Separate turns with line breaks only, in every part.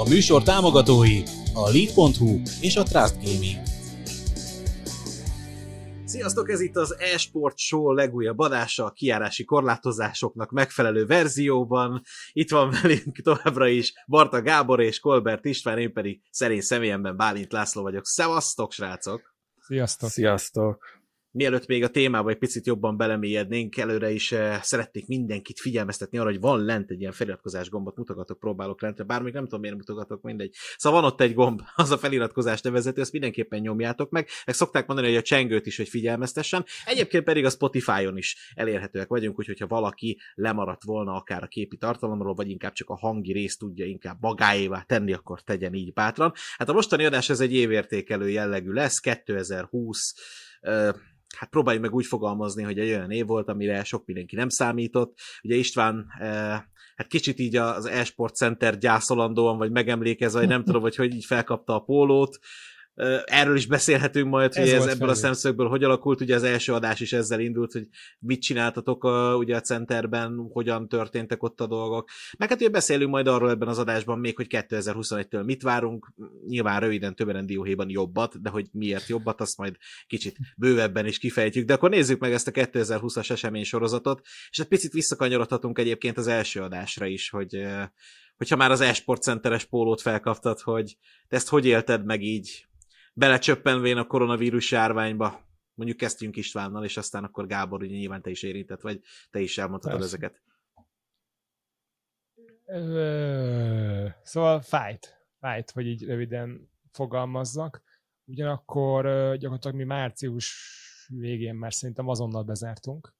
A műsor támogatói a Lead.hu és a Trust Gaming.
Sziasztok, ez itt az eSport Show legújabb adása a kiárási korlátozásoknak megfelelő verzióban. Itt van velünk továbbra is Barta Gábor és Kolbert István, én pedig szerény személyemben Bálint László vagyok. Szevasztok, srácok!
Sziasztok!
Sziasztok!
Mielőtt még a témába egy picit jobban belemélyednénk, előre is eh, szeretnék mindenkit figyelmeztetni arra, hogy van lent egy ilyen feliratkozás gombot, mutogatok, próbálok lent, bár még nem tudom, miért mutogatok, mindegy. Szóval van ott egy gomb, az a feliratkozás nevezető, ezt mindenképpen nyomjátok meg. Meg szokták mondani, hogy a csengőt is, hogy figyelmeztessen. Egyébként pedig a Spotify-on is elérhetőek vagyunk, úgyhogy ha valaki lemaradt volna akár a képi tartalomról, vagy inkább csak a hangi részt tudja inkább magáévá tenni, akkor tegyen így bátran. Hát a mostani adás ez egy évértékelő jellegű lesz, 2020 hát próbáljuk meg úgy fogalmazni, hogy egy olyan év volt, amire sok mindenki nem számított. Ugye István hát kicsit így az Esport Center gyászolandóan, vagy megemlékezve, vagy nem tudom, hogy hogy így felkapta a pólót, Erről is beszélhetünk majd, hogy ez, ez ebből a szemszögből hogy alakult. Ugye az első adás is ezzel indult, hogy mit csináltatok a, ugye a centerben, hogyan történtek ott a dolgok. Meg hát ugye beszélünk majd arról ebben az adásban még, hogy 2021-től mit várunk. Nyilván röviden többen dióhéjban jobbat, de hogy miért jobbat, azt majd kicsit bővebben is kifejtjük. De akkor nézzük meg ezt a 2020-as esemény sorozatot, és egy picit visszakanyarodhatunk egyébként az első adásra is, hogy hogyha már az e-sport centeres pólót felkaptad, hogy te ezt hogy élted meg így belecsöppenvén a koronavírus járványba. Mondjuk kezdjünk Istvánnal, és aztán akkor Gábor, ugye nyilván te is érintett, vagy te is elmondhatod Persze. ezeket.
Szóval fájt. Fájt, hogy így röviden fogalmazzak. Ugyanakkor gyakorlatilag mi március végén már szerintem azonnal bezártunk,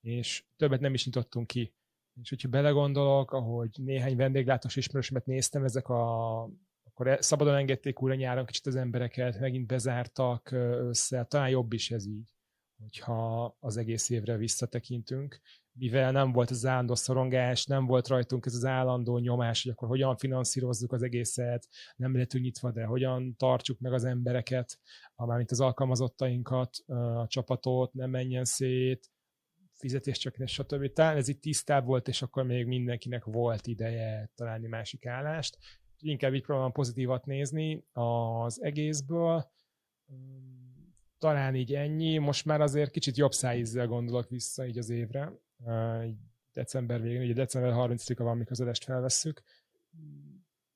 és többet nem is nyitottunk ki. És hogyha belegondolok, ahogy néhány vendéglátós ismerősömet néztem, ezek a akkor e, szabadon engedték újra nyáron kicsit az embereket, megint bezártak össze, talán jobb is ez így, hogyha az egész évre visszatekintünk, mivel nem volt az állandó szorongás, nem volt rajtunk ez az állandó nyomás, hogy akkor hogyan finanszírozzuk az egészet, nem lehetünk nyitva, de hogyan tartsuk meg az embereket, mármint az alkalmazottainkat, a csapatot, nem menjen szét, fizetéscsökkentés, stb. Talán ez itt tisztább volt, és akkor még mindenkinek volt ideje találni másik állást inkább így próbálom pozitívat nézni az egészből. Talán így ennyi. Most már azért kicsit jobb szájízzel gondolok vissza így az évre. Így december végén, ugye december 30-a van, mikor az adást felvesszük.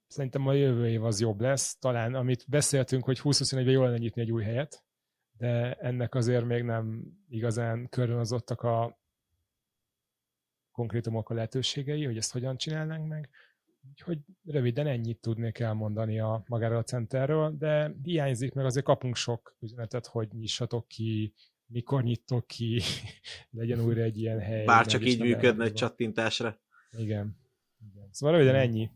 Szerintem a jövő év az jobb lesz. Talán, amit beszéltünk, hogy 2021-ben jól lenne nyitni egy új helyet, de ennek azért még nem igazán körülazottak a konkrétumok a lehetőségei, hogy ezt hogyan csinálnánk meg. Úgyhogy röviden ennyit tudnék elmondani a magáról a centerről, de hiányzik, meg azért kapunk sok üzenetet, hogy nyissatok ki, mikor nyitok ki, legyen újra egy ilyen hely.
Bár csak így működne egy csattintásra.
Igen. Igen. Szóval röviden ennyi.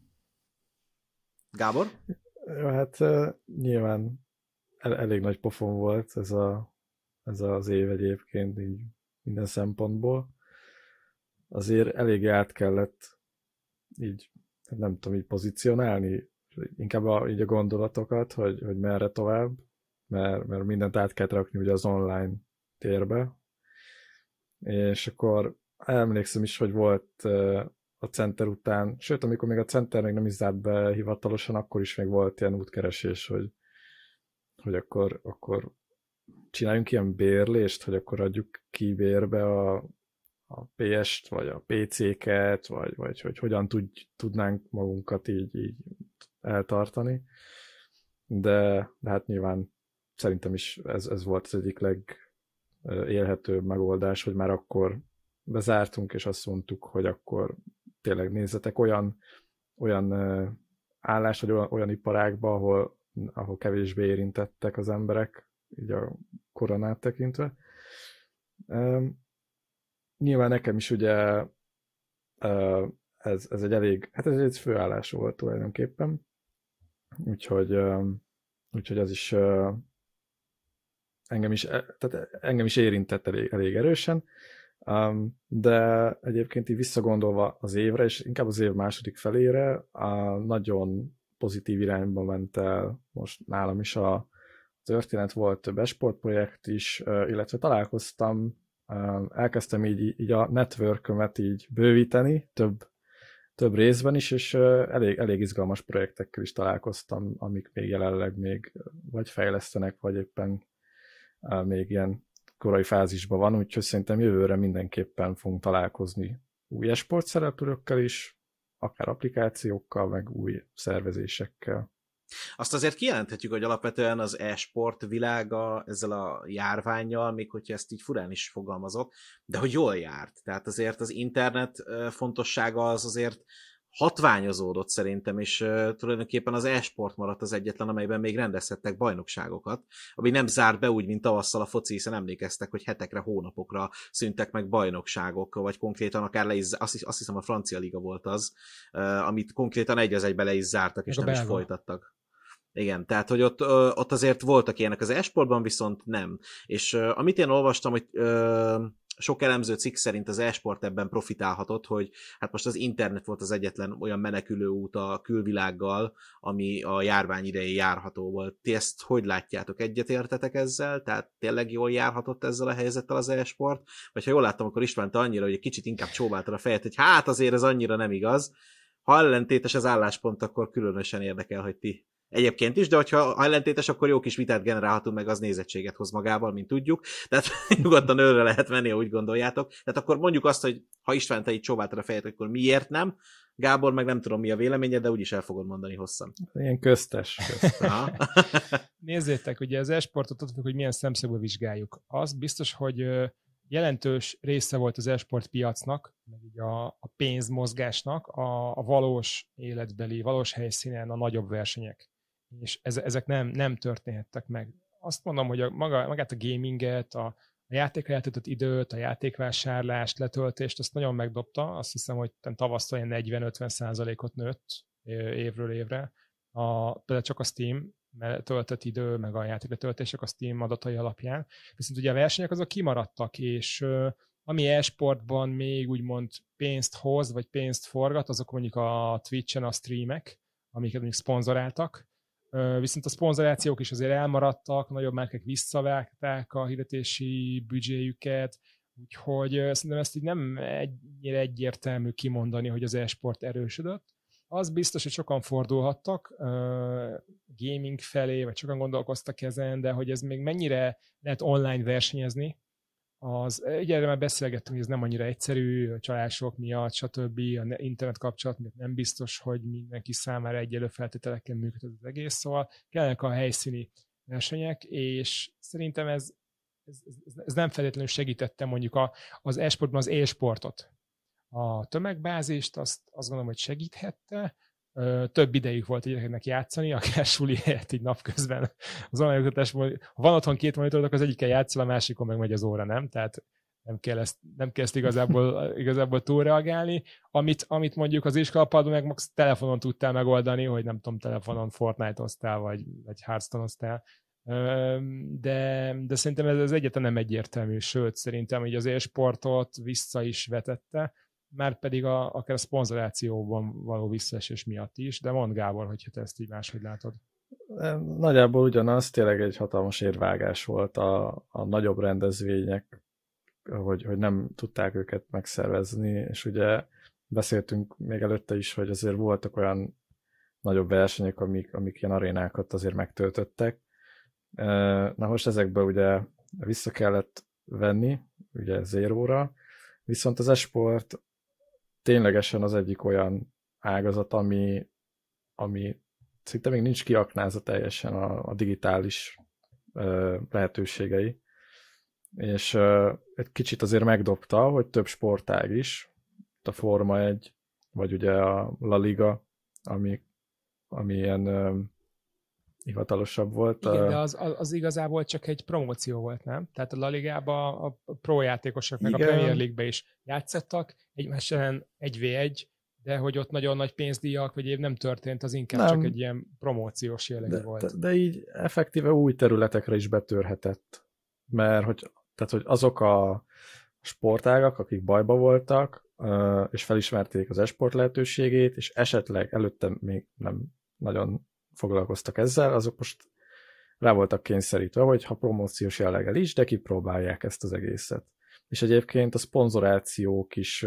Gábor?
Hát uh, nyilván el, elég nagy pofon volt ez, a, ez az év egyébként így minden szempontból. Azért elég át kellett így nem tudom így pozícionálni, inkább a, így a gondolatokat, hogy, hogy merre tovább, mert, mert mindent át kell rakni ugye az online térbe. És akkor emlékszem is, hogy volt a center után, sőt, amikor még a center még nem is zárt be hivatalosan, akkor is még volt ilyen útkeresés, hogy, hogy akkor, akkor csináljunk ilyen bérlést, hogy akkor adjuk ki bérbe a, a PS-t, vagy a PC-ket, vagy, vagy hogy hogyan tud, tudnánk magunkat így, így eltartani. De, de hát nyilván szerintem is ez, ez volt az egyik legélhetőbb megoldás, hogy már akkor bezártunk, és azt mondtuk, hogy akkor tényleg nézzetek olyan, olyan állás, vagy olyan, olyan iparágba, ahol, ahol kevésbé érintettek az emberek, így a koronát tekintve nyilván nekem is ugye ez, ez egy elég, hát ez egy főállás volt tulajdonképpen, úgyhogy, úgyhogy az is engem is, e, tehát engem is érintett elég, elég erősen, de egyébként így visszagondolva az évre, és inkább az év második felére, nagyon pozitív irányba ment el most nálam is a történet, volt több esportprojekt is, illetve találkoztam elkezdtem így, így a networkömet így bővíteni, több több részben is, és elég, elég izgalmas projektekkel is találkoztam, amik még jelenleg még vagy fejlesztenek, vagy éppen még ilyen korai fázisban van, úgyhogy szerintem jövőre mindenképpen fogunk találkozni új esport szereplőkkel is, akár applikációkkal, meg új szervezésekkel.
Azt azért kijelenthetjük, hogy alapvetően az e-sport világa ezzel a járványjal, még hogyha ezt így furán is fogalmazok, de hogy jól járt. Tehát azért az internet fontossága az azért hatványozódott szerintem, és uh, tulajdonképpen az e-sport maradt az egyetlen, amelyben még rendezhettek bajnokságokat, ami nem zárt be úgy, mint tavasszal a foci, hiszen emlékeztek, hogy hetekre, hónapokra szüntek meg bajnokságok, vagy konkrétan akár le is, azt, azt hiszem a francia liga volt az, uh, amit konkrétan egy az egybe le is zártak, és nem belga. is folytattak. Igen, tehát, hogy ott, ott azért voltak ilyenek az esportban, viszont nem. És amit én olvastam, hogy sok elemző cikk szerint az esport ebben profitálhatott, hogy hát most az internet volt az egyetlen olyan menekülő út a külvilággal, ami a járvány idején járható volt. Ti ezt hogy látjátok? Egyetértetek ezzel? Tehát tényleg jól járhatott ezzel a helyzettel az esport? Vagy ha jól láttam, akkor István te annyira, hogy egy kicsit inkább csóváltad a fejet, hogy hát azért ez annyira nem igaz. Ha ellentétes az álláspont, akkor különösen érdekel, hogy ti egyébként is, de hogyha ellentétes, akkor jó kis vitát generálhatunk, meg az nézettséget hoz magával, mint tudjuk. Tehát nyugodtan őre lehet menni, ha úgy gondoljátok. Tehát akkor mondjuk azt, hogy ha István, te így csóváltad a fejet, akkor miért nem? Gábor, meg nem tudom, mi a véleményed, de úgyis el fogod mondani hosszan.
Ilyen köztes. köztes.
Nézzétek, ugye az esportot ott hogy milyen szemszögből vizsgáljuk. Az biztos, hogy jelentős része volt az esport piacnak, meg így a, a pénzmozgásnak a, a valós életbeli, valós helyszínen a nagyobb versenyek és ezek nem, nem történhettek meg. Azt mondom, hogy a, maga, magát a gaminget, a, a játékra eltöltött időt, a játékvásárlást, letöltést, azt nagyon megdobta. Azt hiszem, hogy tavasszal 40-50 százalékot nőtt évről évre. A, például csak a Steam töltött idő, meg a játékra töltések a Steam adatai alapján. Viszont ugye a versenyek azok kimaradtak, és ami e-sportban még úgymond pénzt hoz, vagy pénzt forgat, azok mondjuk a Twitch-en a streamek, amiket mondjuk szponzoráltak, viszont a szponzorációk is azért elmaradtak, nagyobb márkek visszavágták a hirdetési büdzséjüket, úgyhogy szerintem ezt így nem ennyire egyértelmű kimondani, hogy az e-sport erősödött. Az biztos, hogy sokan fordulhattak gaming felé, vagy sokan gondolkoztak ezen, de hogy ez még mennyire lehet online versenyezni, az, ugye már beszélgettünk, hogy ez nem annyira egyszerű, a csalások miatt, stb. A internet kapcsolat miatt nem biztos, hogy mindenki számára egyelő feltételekkel működik az egész, szóval kellene a helyszíni versenyek, és szerintem ez, ez, ez, ez nem feltétlenül segítette mondjuk a, az e-sportban az e-sportot. A tömegbázist azt, azt gondolom, hogy segíthette, több idejük volt gyerekeknek játszani, akár suli helyett így napközben az online oktatásban. Ha van otthon két monitor, az egyikkel játszol, a másikon meg megy az óra, nem? Tehát nem kell ezt, nem kell ezt igazából, igazából túlreagálni. Amit, amit mondjuk az iskolapadban meg max telefonon tudtál megoldani, hogy nem tudom, telefonon Fortnite-oztál, vagy, vagy Hearthstone-oztál. De, de szerintem ez az egyetlen nem egyértelmű, sőt, szerintem hogy az e-sportot vissza is vetette, már pedig a, akár a szponzorációban való visszaesés miatt is, de mond Gábor, hogyha te ezt így máshogy látod.
Nagyjából ugyanaz, tényleg egy hatalmas érvágás volt a, a nagyobb rendezvények, hogy, hogy nem tudták őket megszervezni, és ugye beszéltünk még előtte is, hogy azért voltak olyan nagyobb versenyek, amik, amik ilyen arénákat azért megtöltöttek. Na most ezekből ugye vissza kellett venni, ugye zéróra, viszont az esport ténylegesen az egyik olyan ágazat, ami, ami szinte még nincs kiaknázva teljesen a, a digitális ö, lehetőségei. És ö, egy kicsit azért megdobta, hogy több sportág is, a Forma 1, vagy ugye a La Liga, ami, ami ilyen hivatalosabb volt.
Igen, de az, az, az igazából csak egy promóció volt, nem? Tehát a La Ligába a pro játékosok meg Igen. a Premier League-be is játszottak, egymás ellen 1v1, de hogy ott nagyon nagy pénzdíjak, vagy év nem történt, az inkább nem. csak egy ilyen promóciós jellegű volt.
De, de így effektíve új területekre is betörhetett. Mert hogy, tehát, hogy azok a sportágak, akik bajba voltak, és felismerték az esport lehetőségét, és esetleg előtte még nem nagyon foglalkoztak ezzel, azok most rá voltak kényszerítve, hogy ha promóciós jelleggel is, de kipróbálják ezt az egészet. És egyébként a szponzorációk is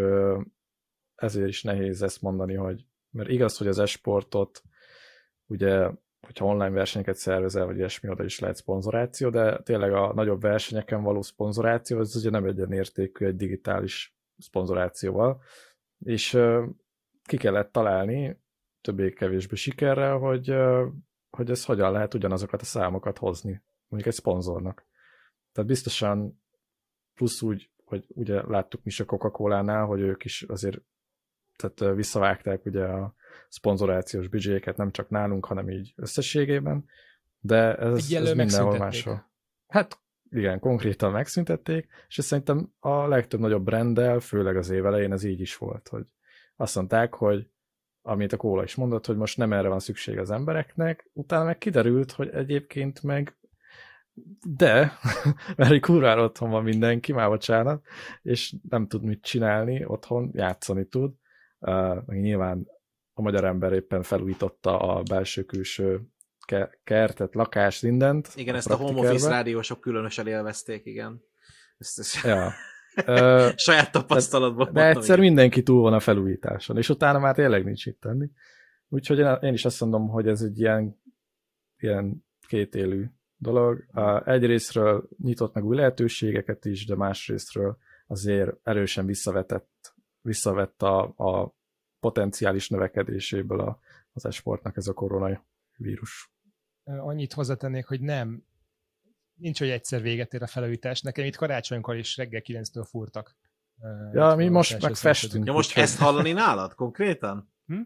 ezért is nehéz ezt mondani, hogy mert igaz, hogy az esportot ugye, hogyha online versenyeket szervezel, vagy ilyesmi, oda is lehet szponzoráció, de tényleg a nagyobb versenyeken való szponzoráció, az ugye nem egyenértékű egy digitális szponzorációval, és ki kellett találni többé-kevésbé sikerrel, hogy, hogy ez hogyan lehet ugyanazokat a számokat hozni, mondjuk egy szponzornak. Tehát biztosan plusz úgy, hogy ugye láttuk mi is a Coca-Cola-nál, hogy ők is azért tehát visszavágták ugye a szponzorációs büdzséket nem csak nálunk, hanem így összességében, de ez, ez mindenhol máshol. Hát igen, konkrétan megszüntették, és szerintem a legtöbb nagyobb brenddel, főleg az év elején ez így is volt, hogy azt mondták, hogy amit a Kóla is mondott, hogy most nem erre van szükség az embereknek, utána meg kiderült, hogy egyébként meg de, mert egy kurvára otthon van mindenki, már bocsánat, és nem tud mit csinálni otthon, játszani tud. Uh, nyilván a magyar ember éppen felújította a belső-külső kertet, lakást, mindent.
Igen, a ezt a home office rádiósok különösen élvezték, igen. Ezt, ezt...
Ja.
Saját tapasztalatban.
De, de egyszer igen. mindenki túl van a felújításon, és utána már tényleg nincs itt tenni. Úgyhogy én is azt mondom, hogy ez egy ilyen, ilyen kétélű dolog. Egyrésztről nyitott meg új lehetőségeket is, de másrésztről azért erősen visszavetett, visszavett a, a potenciális növekedéséből a, az esportnak ez a koronavírus.
Annyit hozzátennék, hogy nem, nincs, hogy egyszer véget ér a felújítás. Nekem itt karácsonykor is reggel 9-től fúrtak.
Ja, mi most meg festünk.
Ja, most ezt hallani nálad konkrétan? Hm?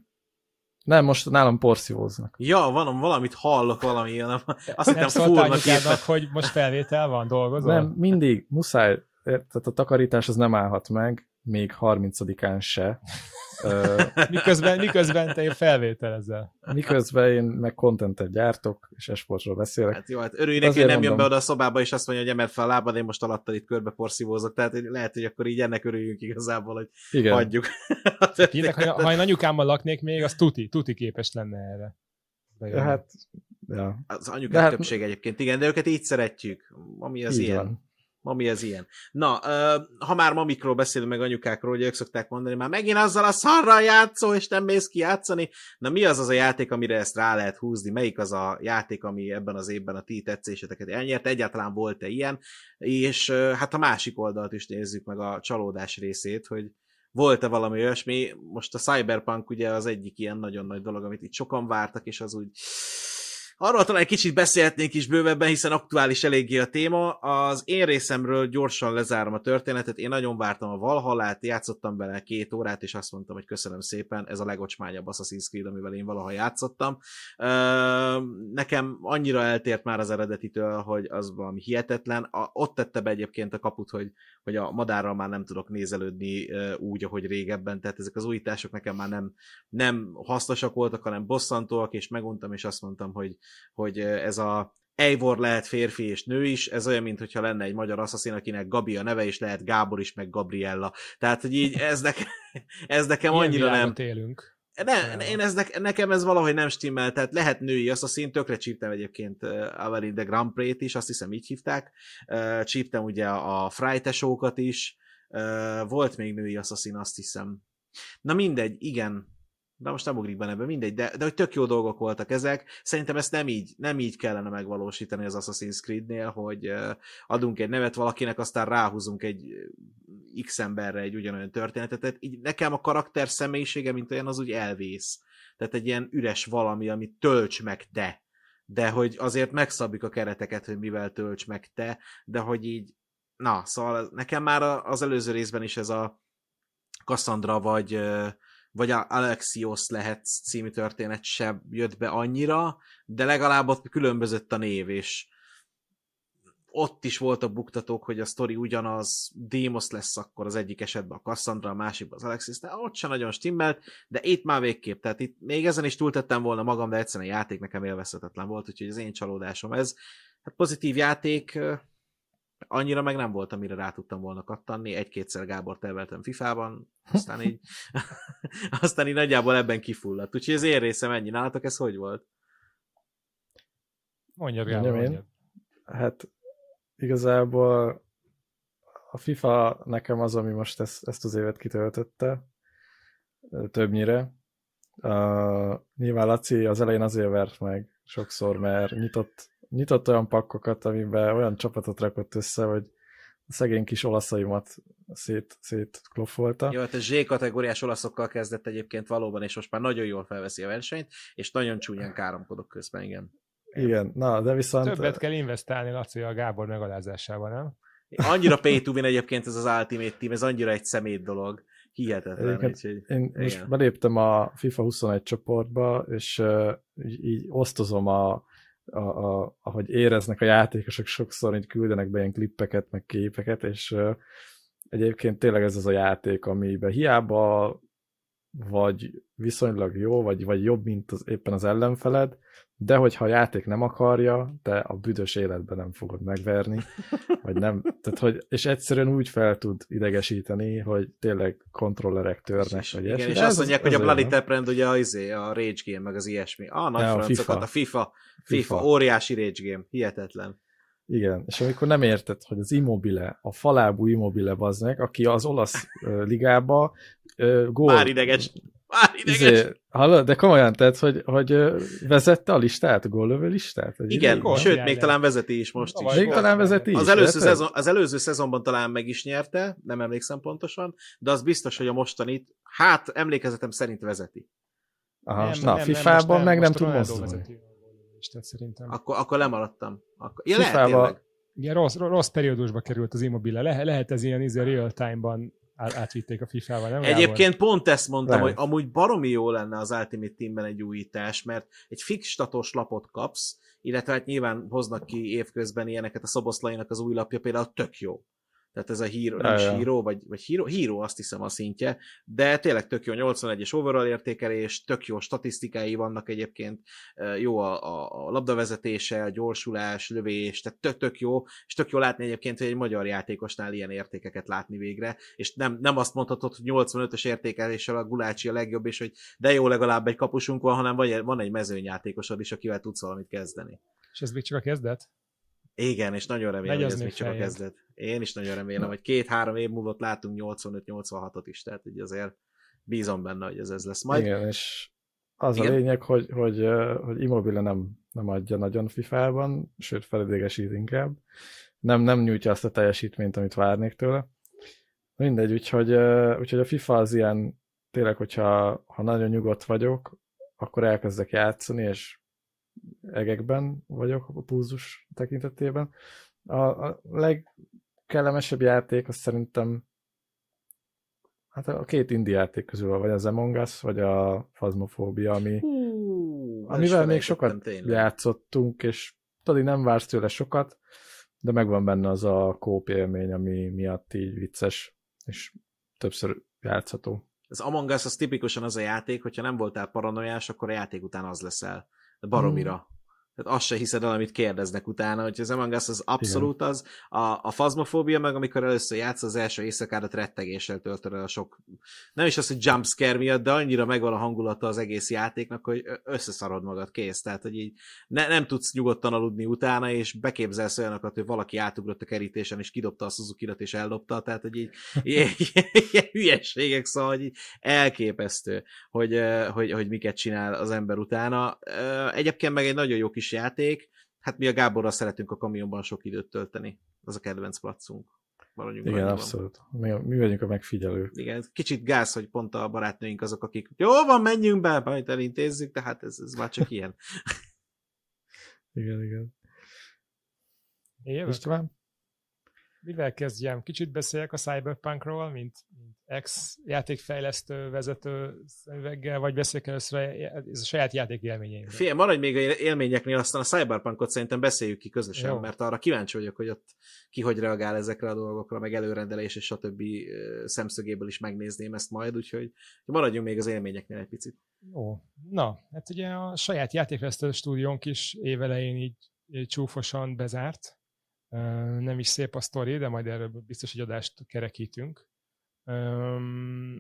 Nem, most nálam porszívóznak.
Ja, van, valamit hallok, valami ilyen. Azt
nem hittem hogy most felvétel van, dolgozol?
Nem, mindig, muszáj. Tehát a takarítás az nem állhat meg, még 30-án se.
miközben, miközben te felvételezel.
Miközben én meg contentet gyártok, és esportról beszélek.
Hát jó, hát örülj neki, hogy nem mondom. jön be oda a szobába, és azt mondja, hogy emel fel a lábad, én most alattad itt körbe porszívózok. Tehát lehet, hogy akkor így ennek örüljünk igazából, hogy Igen. hagyjuk.
Tényleg, ha, ha én anyukámmal laknék még, az tuti, tuti képes lenne erre.
Ja, hát, ja.
Az anyukák hát, többség egyébként, igen, de őket így szeretjük, ami az ilyen. Van. Mami az ilyen. Na, ha már mamikról beszélünk, meg anyukákról, hogy ők szokták mondani, már megint azzal a szarral játszó, és nem mész ki játszani. Na, mi az az a játék, amire ezt rá lehet húzni? Melyik az a játék, ami ebben az évben a ti tetszéseteket elnyert? Egyáltalán volt-e ilyen? És hát a másik oldalt is nézzük meg a csalódás részét, hogy volt-e valami olyasmi? Most a Cyberpunk ugye az egyik ilyen nagyon nagy dolog, amit itt sokan vártak, és az úgy Arról talán egy kicsit beszélhetnénk is bővebben, hiszen aktuális eléggé a téma. Az én részemről gyorsan lezárom a történetet. Én nagyon vártam a Valhallát, játszottam bele két órát, és azt mondtam, hogy köszönöm szépen, ez a legocsmányabb Assassin's Creed, amivel én valaha játszottam. Nekem annyira eltért már az eredetitől, hogy az valami hihetetlen. Ott tette be egyébként a kaput, hogy, hogy a madárral már nem tudok nézelődni úgy, ahogy régebben, tehát ezek az újítások nekem már nem, nem hasznosak voltak, hanem bosszantóak, és meguntam, és azt mondtam, hogy hogy ez a Eivor lehet férfi és nő is, ez olyan, mintha lenne egy magyar asszaszín, akinek Gabi a neve, és lehet Gábor is, meg Gabriella. Tehát, hogy így ez, neke, ez nekem Ilyen annyira nem...
élünk.
Ne, én ez ne, nekem ez valahogy nem stimmel, tehát lehet női asszaszín, tökre csíptem egyébként Avelin de Grand Prix-t is, azt hiszem így hívták, csíptem ugye a Frytesókat is, volt még női asszaszín, azt hiszem. Na mindegy, igen, de most nem ugrik benne ebbe, mindegy, de, de hogy tök jó dolgok voltak ezek. Szerintem ezt nem így, nem így kellene megvalósítani az Assassin's Creed-nél, hogy adunk egy nevet valakinek, aztán ráhúzunk egy X emberre egy ugyanolyan történetet. Tehát így nekem a karakter személyisége, mint olyan, az úgy elvész. Tehát egy ilyen üres valami, ami tölts meg te. De hogy azért megszabjuk a kereteket, hogy mivel tölts meg te, de hogy így, na, szóval nekem már az előző részben is ez a Cassandra vagy vagy a Alexios lehet című történet sem jött be annyira, de legalább ott különbözött a név, és ott is voltak buktatók, hogy a sztori ugyanaz, Demos lesz akkor az egyik esetben a Cassandra, a másikban az Alexis, de ott sem nagyon stimmelt, de itt már végképp, tehát itt még ezen is túltettem volna magam, de egyszerűen a játék nekem élvezhetetlen volt, úgyhogy az én csalódásom ez. Hát pozitív játék, annyira meg nem volt, amire rá tudtam volna kattanni. Egy-kétszer Gábor terveltem FIFA-ban, aztán így, aztán így nagyjából ebben kifulladt. Úgyhogy az én részem ennyi. Nálatok ez hogy volt?
Mondjad, Gábor, mondjad.
Hát igazából a FIFA nekem az, ami most ezt, ezt az évet kitöltötte. többnyire. Uh, nyilván Laci az elején azért vert meg sokszor, mert nyitott, nyitott olyan pakkokat, amiben olyan csapatot rakott össze, hogy a szegény kis olaszaimat szét, szét kloffolta.
Jó, hát a Z kategóriás olaszokkal kezdett egyébként valóban, és most már nagyon jól felveszi a versenyt, és nagyon csúnyán káromkodok közben, igen.
Igen, na, de viszont...
Többet kell investálni Laci a Gábor megalázásával, nem?
Annyira pay to win egyébként ez az Ultimate Team, ez annyira egy szemét dolog. Hihetetlen.
Egyébként
úgyhogy,
Én
igen.
most beléptem a FIFA 21 csoportba, és uh, így, így osztozom a, a, a, ahogy éreznek a játékosok, sokszor így küldenek be ilyen klippeket, meg képeket, és egyébként tényleg ez az a játék, amiben hiába vagy viszonylag jó, vagy, vagy jobb, mint az, éppen az ellenfeled, de hogyha a játék nem akarja, te a büdös életben nem fogod megverni, vagy nem, tehát hogy, és egyszerűen úgy fel tud idegesíteni, hogy tényleg kontrollerek törnek,
és,
vagy
igen, és
De
azt mondják, hogy a Bloody? Taprend ugye a, izé, a Rage Game, meg az ilyesmi. A nagy
Ja, a
francokat, a FIFA. FIFA,
FIFA.
óriási Rage Game, hihetetlen.
Igen, és amikor nem érted, hogy az Immobile, a falábú Immobile bazd meg, aki az olasz ligába gól...
Már ideges. Már ideges.
Izé, hallod, de komolyan, tehát, hogy, hogy vezette a listát, a góllövő listát? Egy
Igen?
Gól.
sőt, még talán vezeti is most is.
Még talán vezeti is.
Az előző, szezon, az előző szezonban talán meg is nyerte, nem emlékszem pontosan, de az biztos, hogy a mostanit, hát emlékezetem szerint vezeti.
Aha, na, FIFA-ban
most
meg nem tud mozdulni.
szerintem.
Akkor, akkor lemaradtam. Akkor, ja, lehet
FIFA-ba-.
Igen, rossz, rossz periódusba került az Immobile. Le, lehet ez ilyen izé, real time-ban átvitték a FIFA-val, nem? Gábor?
Egyébként pont ezt mondtam,
Lehet.
hogy amúgy baromi jó lenne az Ultimate Teamben egy újítás, mert egy fix statos lapot kapsz, illetve hát nyilván hoznak ki évközben ilyeneket, a Szoboszlainak az új lapja például tök jó. Tehát ez a híró, nem is híró, vagy, vagy híró, híró, azt hiszem a szintje, de tényleg tök jó 81-es overall értékelés, tök jó statisztikái vannak egyébként, jó a, a, a labdavezetése, a gyorsulás, lövés, tehát tök, tök jó, és tök jó látni egyébként, hogy egy magyar játékosnál ilyen értékeket látni végre, és nem, nem azt mondhatod, hogy 85-ös értékeléssel a Gulácsi a legjobb, és hogy de jó, legalább egy kapusunk van, hanem van egy mezőnyjátékosod is, akivel tudsz valamit kezdeni.
És ez még csak a kezdet?
Igen, és nagyon remélem,
Megy
hogy ez
még
csak a kezdet. Én is nagyon remélem, hogy két-három év múlva látunk 85-86-ot is, tehát így azért bízom benne, hogy ez ez lesz majd.
Igen, és az
Igen.
a lényeg, hogy, hogy, hogy Immobile nem, nem adja nagyon FIFA-ban, sőt felidegesít inkább. Nem, nem nyújtja azt a teljesítményt, amit várnék tőle. Mindegy, úgyhogy, úgyhogy a FIFA az ilyen, tényleg, hogyha ha nagyon nyugodt vagyok, akkor elkezdek játszani, és egekben vagyok a pulzus tekintetében. A, a legkellemesebb játék az szerintem hát a két indie játék közül, vagy az Among Us, vagy a Phasmophobia, ami,
Hú,
amivel még sokat
tényleg.
játszottunk, és tudod, nem vársz tőle sokat, de megvan benne az a kóp élmény, ami miatt így vicces, és többször játszható.
Az Among Us az tipikusan az a játék, hogyha nem voltál paranoiás, akkor a játék után az leszel. De baromira.
Hmm.
Tehát azt se hiszed el, amit kérdeznek utána, hogy az Among Us az abszolút az. A, a fazmofóbia meg, amikor először játsz, az első éjszakádat rettegéssel töltöd el a sok, nem is az, hogy jumpscare miatt, de annyira megvan a hangulata az egész játéknak, hogy összeszarod magad, kész. Tehát, hogy így ne, nem tudsz nyugodtan aludni utána, és beképzelsz olyanokat, hogy valaki átugrott a kerítésen, és kidobta a suzuki és eldobta, tehát, hogy így ilyen, ilyen hülyeségek, szóval, hogy így elképesztő, hogy, ö, hogy, hogy miket csinál az ember utána. Egyébként meg egy nagyon jó kis játék, hát mi a Gáborral szeretünk a kamionban sok időt tölteni. Az a kedvenc placunk. Maradjunk
Igen,
annyiban.
abszolút. Mi, mi vagyunk a megfigyelők.
Igen, kicsit gáz, hogy pont a barátnőink azok, akik jó van, menjünk be, majd elintézzük, de hát ez, ez már csak ilyen.
Igen, igen.
Én jövök?
István?
Mivel kezdjem? Kicsit beszéljek a Cyberpunkról, mint, mint ex-játékfejlesztő, vezető szemüveggel, vagy beszéljek először a, ez a saját játék élményeimről?
Fél, maradj még a élményeknél, aztán a Cyberpunkot szerintem beszéljük ki közösen,
Jó.
mert arra kíváncsi vagyok, hogy ott ki hogy reagál ezekre a dolgokra, meg előrendelés és stb. szemszögéből is megnézném ezt majd, úgyhogy maradjunk még az élményeknél egy picit.
Jó. Na, hát ugye a saját játékfejlesztő stúdiónk is évelején így csúfosan bezárt. Nem is szép a sztori, de majd erről biztos egy adást kerekítünk.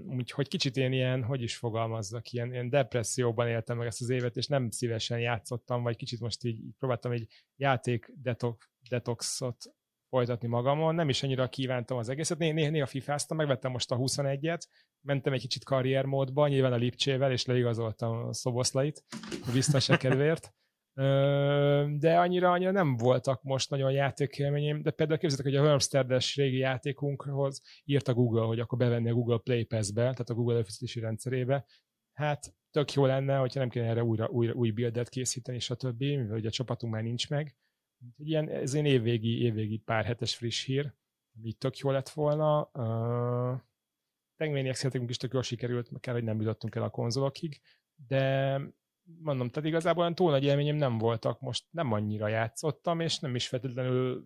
Úgyhogy kicsit én ilyen, hogy is fogalmazzak, ilyen, ilyen depresszióban éltem meg ezt az évet, és nem szívesen játszottam, vagy kicsit most így, próbáltam egy játék detox, detoxot folytatni magamon, nem is annyira kívántam az egészet, néha, néha, néha fifáztam, megvettem most a 21-et, mentem egy kicsit karriermódba, nyilván a Lipcsével, és leigazoltam a szoboszlait a biztonság kedvéért, de annyira, annyira nem voltak most nagyon játékélményeim, de például képzeljétek, hogy a Wormsterdes régi játékunkhoz írta Google, hogy akkor bevenni a Google Play Pass-be, tehát a Google előfizetési rendszerébe. Hát tök jó lenne, hogyha nem kéne erre újra, újra új buildet készíteni, stb., mivel ugye a csapatunk már nincs meg. Ilyen, ez én évvégi, évvégi pár hetes friss hír, ami tök jó lett volna. Uh, Tengvények is tök jól sikerült, kell, hogy nem jutottunk el a konzolokig, de mondom, tehát igazából olyan túl nagy élményem nem voltak, most nem annyira játszottam, és nem is feltétlenül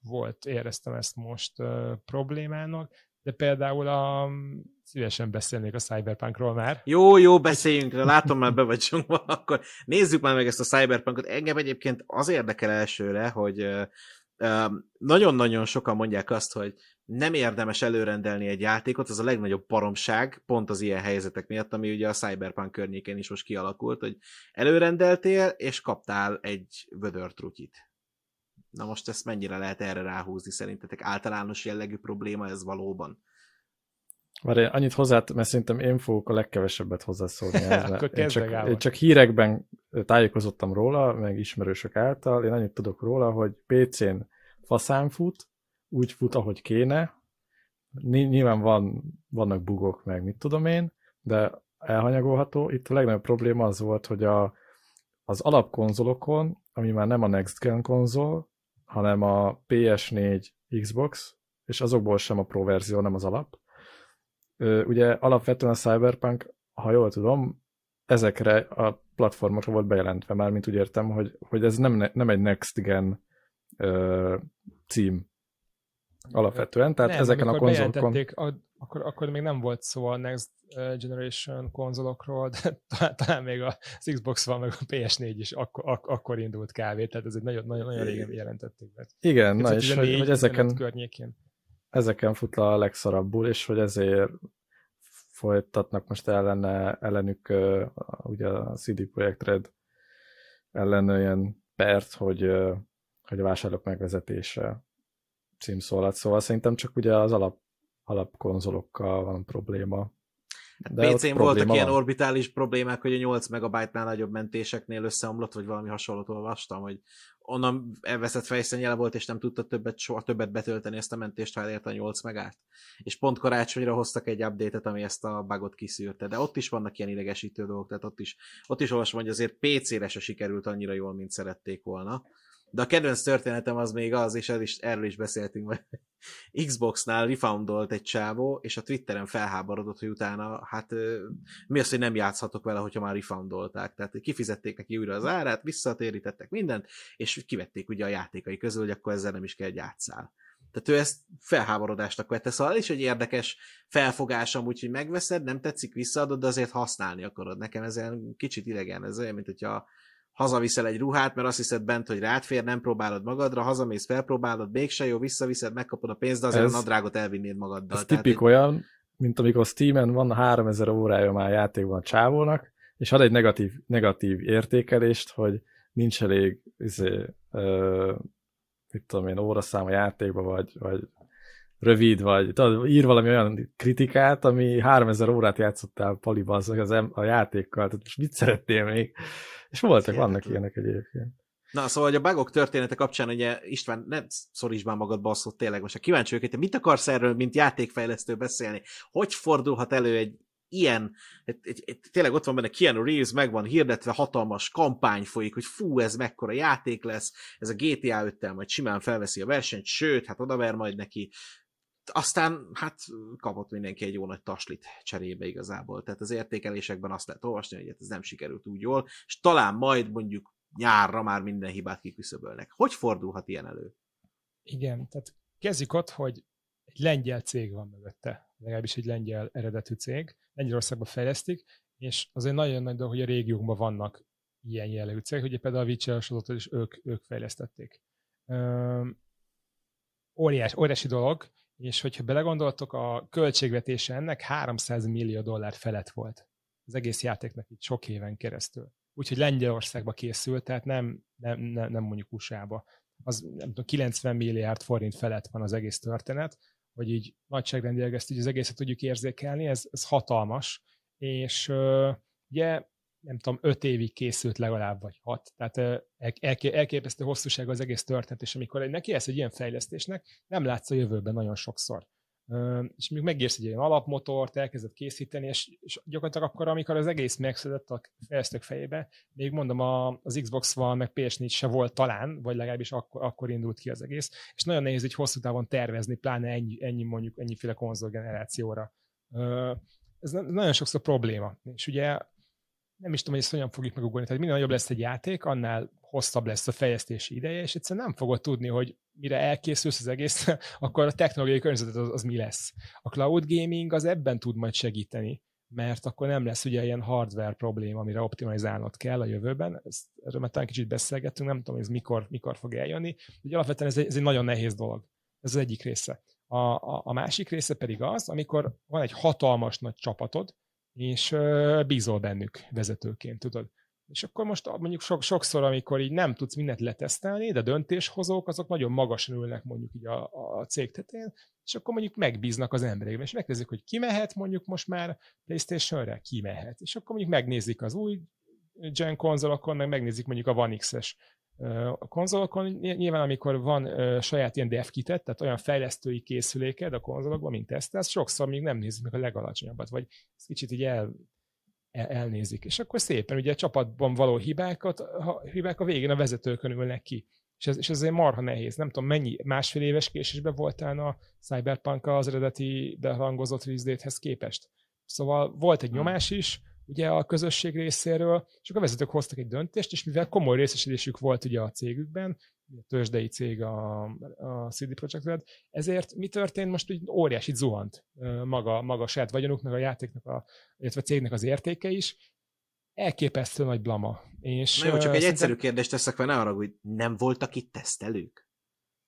volt, éreztem ezt most uh, problémának, de például a, szívesen beszélnék a Cyberpunkról már.
Jó, jó, beszéljünk, látom már be vagyunk, akkor nézzük már meg ezt a Cyberpunkot. Engem egyébként az érdekel elsőre, hogy nagyon-nagyon sokan mondják azt, hogy nem érdemes előrendelni egy játékot, az a legnagyobb paromság, pont az ilyen helyzetek miatt, ami ugye a Cyberpunk környékén is most kialakult, hogy előrendeltél, és kaptál egy vödörtrutyit. Na most ezt mennyire lehet erre ráhúzni szerintetek? Általános jellegű probléma ez valóban?
Már én annyit hozzá, mert szerintem én fogok a legkevesebbet hozzászólni. Ez,
Akkor
én, csak, én csak hírekben tájékozottam róla, meg ismerősök által. Én annyit tudok róla, hogy PC-n faszán fut, úgy fut, ahogy kéne. Nyilván van, vannak bugok, meg mit tudom én, de elhanyagolható. Itt a legnagyobb probléma az volt, hogy a, az alapkonzolokon, ami már nem a Next Gen konzol, hanem a PS4 Xbox, és azokból sem a Pro verzió, nem az alap. Ugye alapvetően a Cyberpunk, ha jól tudom, ezekre a platformokra volt bejelentve már, mint úgy értem, hogy, hogy ez nem, nem egy Next Gen ö, cím alapvetően, tehát
nem,
ezeken a konzolokon...
A, akkor, akkor még nem volt szó a Next Generation konzolokról, de talán, talán még az Xbox van, meg a PS4 is akkor, ak, akkor indult kávé, tehát ez egy nagyon, nagyon, nagyon régen jelentették be.
Igen, na és hogy, hogy ezeken, környékén. Ezeken fut a legszarabbul, és hogy ezért folytatnak most ellene, ellenük ugye a CD Projekt Red ellen ilyen pert, hogy, hogy a vásárlók megvezetése címszólat, szóval szerintem csak ugye az alap, alapkonzolokkal van probléma.
De PC-n voltak van. ilyen orbitális problémák, hogy a 8 megabájtnál nagyobb mentéseknél összeomlott, vagy valami hasonlót olvastam, hogy onnan elveszett fejszennyele volt, és nem tudta többet, soha többet betölteni ezt a mentést, ha elérte a 8 megát. És pont karácsonyra hoztak egy update-et, ami ezt a bugot kiszűrte. De ott is vannak ilyen idegesítő dolgok, tehát ott is, ott is olvasom, hogy azért PC-re se sikerült annyira jól, mint szerették volna. De a kedvenc történetem az még az, és is, erről is beszéltünk, hogy Xbox-nál refoundolt egy csávó, és a Twitteren felháborodott, hogy utána, hát mi az, hogy nem játszhatok vele, hogyha már refoundolták. Tehát kifizették neki újra az árát, visszatérítettek mindent, és kivették ugye a játékai közül, hogy akkor ezzel nem is kell játszál. Tehát ő ezt felháborodásnak vette, szóval is egy érdekes felfogásom, úgyhogy megveszed, nem tetszik, visszaadod, de azért használni akarod. Nekem ez egy kicsit idegen, ez olyan, mint hogyha hazaviszel egy ruhát, mert azt hiszed bent, hogy rád fér, nem próbálod magadra, hazamész, felpróbálod, mégse jó, visszaviszed, megkapod a pénzt, de azért Ez, a nadrágot elvinnéd magaddal.
Ez tipik olyan, mint amikor Steam-en van 3000 órája már játékban a csávónak, és ad egy negatív, negatív értékelést, hogy nincs elég izé, ö, mit tudom én, óraszám a játékba, vagy, vagy rövid, vagy tudod, ír valami olyan kritikát, ami 3000 órát játszottál paliban az, a játékkal, tehát most mit szeretnél még? És voltak, vannak ilyenek egyébként.
Na, szóval, hogy a bugok története kapcsán, ugye István, ne szoríts már magad basszot, tényleg most a kíváncsi vagyok, hogy te mit akarsz erről, mint játékfejlesztő beszélni? Hogy fordulhat elő egy ilyen, egy, egy, egy, tényleg ott van benne Keanu Reeves, meg van hirdetve, hatalmas kampány folyik, hogy fú, ez mekkora játék lesz, ez a GTA 5-tel majd simán felveszi a versenyt, sőt, hát odaver majd neki aztán hát kapott mindenki egy jó nagy taslit cserébe igazából. Tehát az értékelésekben azt lehet olvasni, hogy ez nem sikerült úgy jól, és talán majd mondjuk nyárra már minden hibát kiküszöbölnek. Hogy fordulhat ilyen elő?
Igen, tehát kezdjük ott, hogy egy lengyel cég van mögötte, legalábbis egy lengyel eredetű cég, Lengyelországban fejlesztik, és azért nagyon nagy dolog, hogy a régiókban vannak ilyen jellegű cégek, ugye például a Witcher sorozatot is ők, ők fejlesztették. Üm, óriás, óriási dolog, és hogyha belegondoltok, a költségvetése ennek 300 millió dollár felett volt. Az egész játéknak itt sok éven keresztül. Úgyhogy Lengyelországba készült, tehát nem, nem, nem, nem mondjuk USA-ba. az nem tudom, 90 milliárd forint felett van az egész történet, hogy így nagyságrendileg ezt így az egészet tudjuk érzékelni, ez, ez hatalmas, és uh, ugye nem tudom, öt évig készült legalább, vagy hat. Tehát el, elképesztő hosszúság az egész történet, és amikor neki egy ilyen fejlesztésnek, nem látsz a jövőben nagyon sokszor. És még megírsz egy ilyen alapmotort, elkezdett készíteni, és, és gyakorlatilag akkor, amikor az egész megszedett a fejlesztők fejébe, még mondom, a, az Xbox van, meg PS4 se volt talán, vagy legalábbis akkor, akkor indult ki az egész, és nagyon nehéz egy hosszú távon tervezni, pláne ennyi, ennyi mondjuk ennyiféle konzolgenerációra. Ez nagyon sokszor probléma. És ugye nem is tudom, hogy ezt hogyan fogjuk megugolni. Tehát minél nagyobb lesz egy játék, annál hosszabb lesz a fejlesztési ideje, és egyszerűen nem fogod tudni, hogy mire elkészülsz az egész, akkor a technológiai környezet az, az mi lesz. A cloud gaming az ebben tud majd segíteni, mert akkor nem lesz ugye ilyen hardware probléma, amire optimalizálnod kell a jövőben. Ezt, erről már talán kicsit beszélgettünk, nem tudom, ez mikor, mikor fog eljönni. Ugye alapvetően ez egy, ez egy nagyon nehéz dolog. Ez az egyik része. A, a, a másik része pedig az, amikor van egy hatalmas nagy csapatod, és bízol bennük vezetőként, tudod. És akkor most mondjuk so, sokszor, amikor így nem tudsz mindent letesztelni, de döntéshozók azok nagyon magasan ülnek mondjuk így a, a cég tetején, és akkor mondjuk megbíznak az emberekben, és megnézik, hogy ki mehet mondjuk most már PlayStation-re, ki mehet. És akkor mondjuk megnézik az új gen konzolokon, meg megnézik mondjuk a One X-es a konzolokon nyilván, amikor van saját ilyen dev kitet, tehát olyan fejlesztői készüléked a konzolokban, mint tesztelsz, sokszor még nem nézik meg a legalacsonyabbat, vagy ezt kicsit így el, el, elnézik. És akkor szépen ugye a csapatban való hibákat, a hibák a végén a vezetőkön ülnek ki. És ez, és ez azért marha nehéz. Nem tudom, mennyi másfél éves késésben voltál a Cyberpunk az eredeti behangozott release képest. Szóval volt egy nyomás is, ugye a közösség részéről, és akkor a vezetők hoztak egy döntést, és mivel komoly részesedésük volt ugye a cégükben, a tőzsdei cég a, a CD Projekt Red, ezért mi történt? Most úgy óriási zuhant maga, maga a saját vagyonuk, meg a játéknak, a, illetve a cégnek az értéke is, elképesztő nagy blama. És,
Na jó, csak egy szerintem... egyszerű kérdést teszek fel, ne arra, hogy nem voltak itt tesztelők?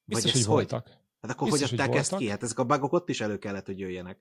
Biztos, Vagy hogy voltak.
Hát akkor Biztos, hogy adták hogy ezt ki? Hát ezek a bugok ott is elő kellett, hogy jöjjenek.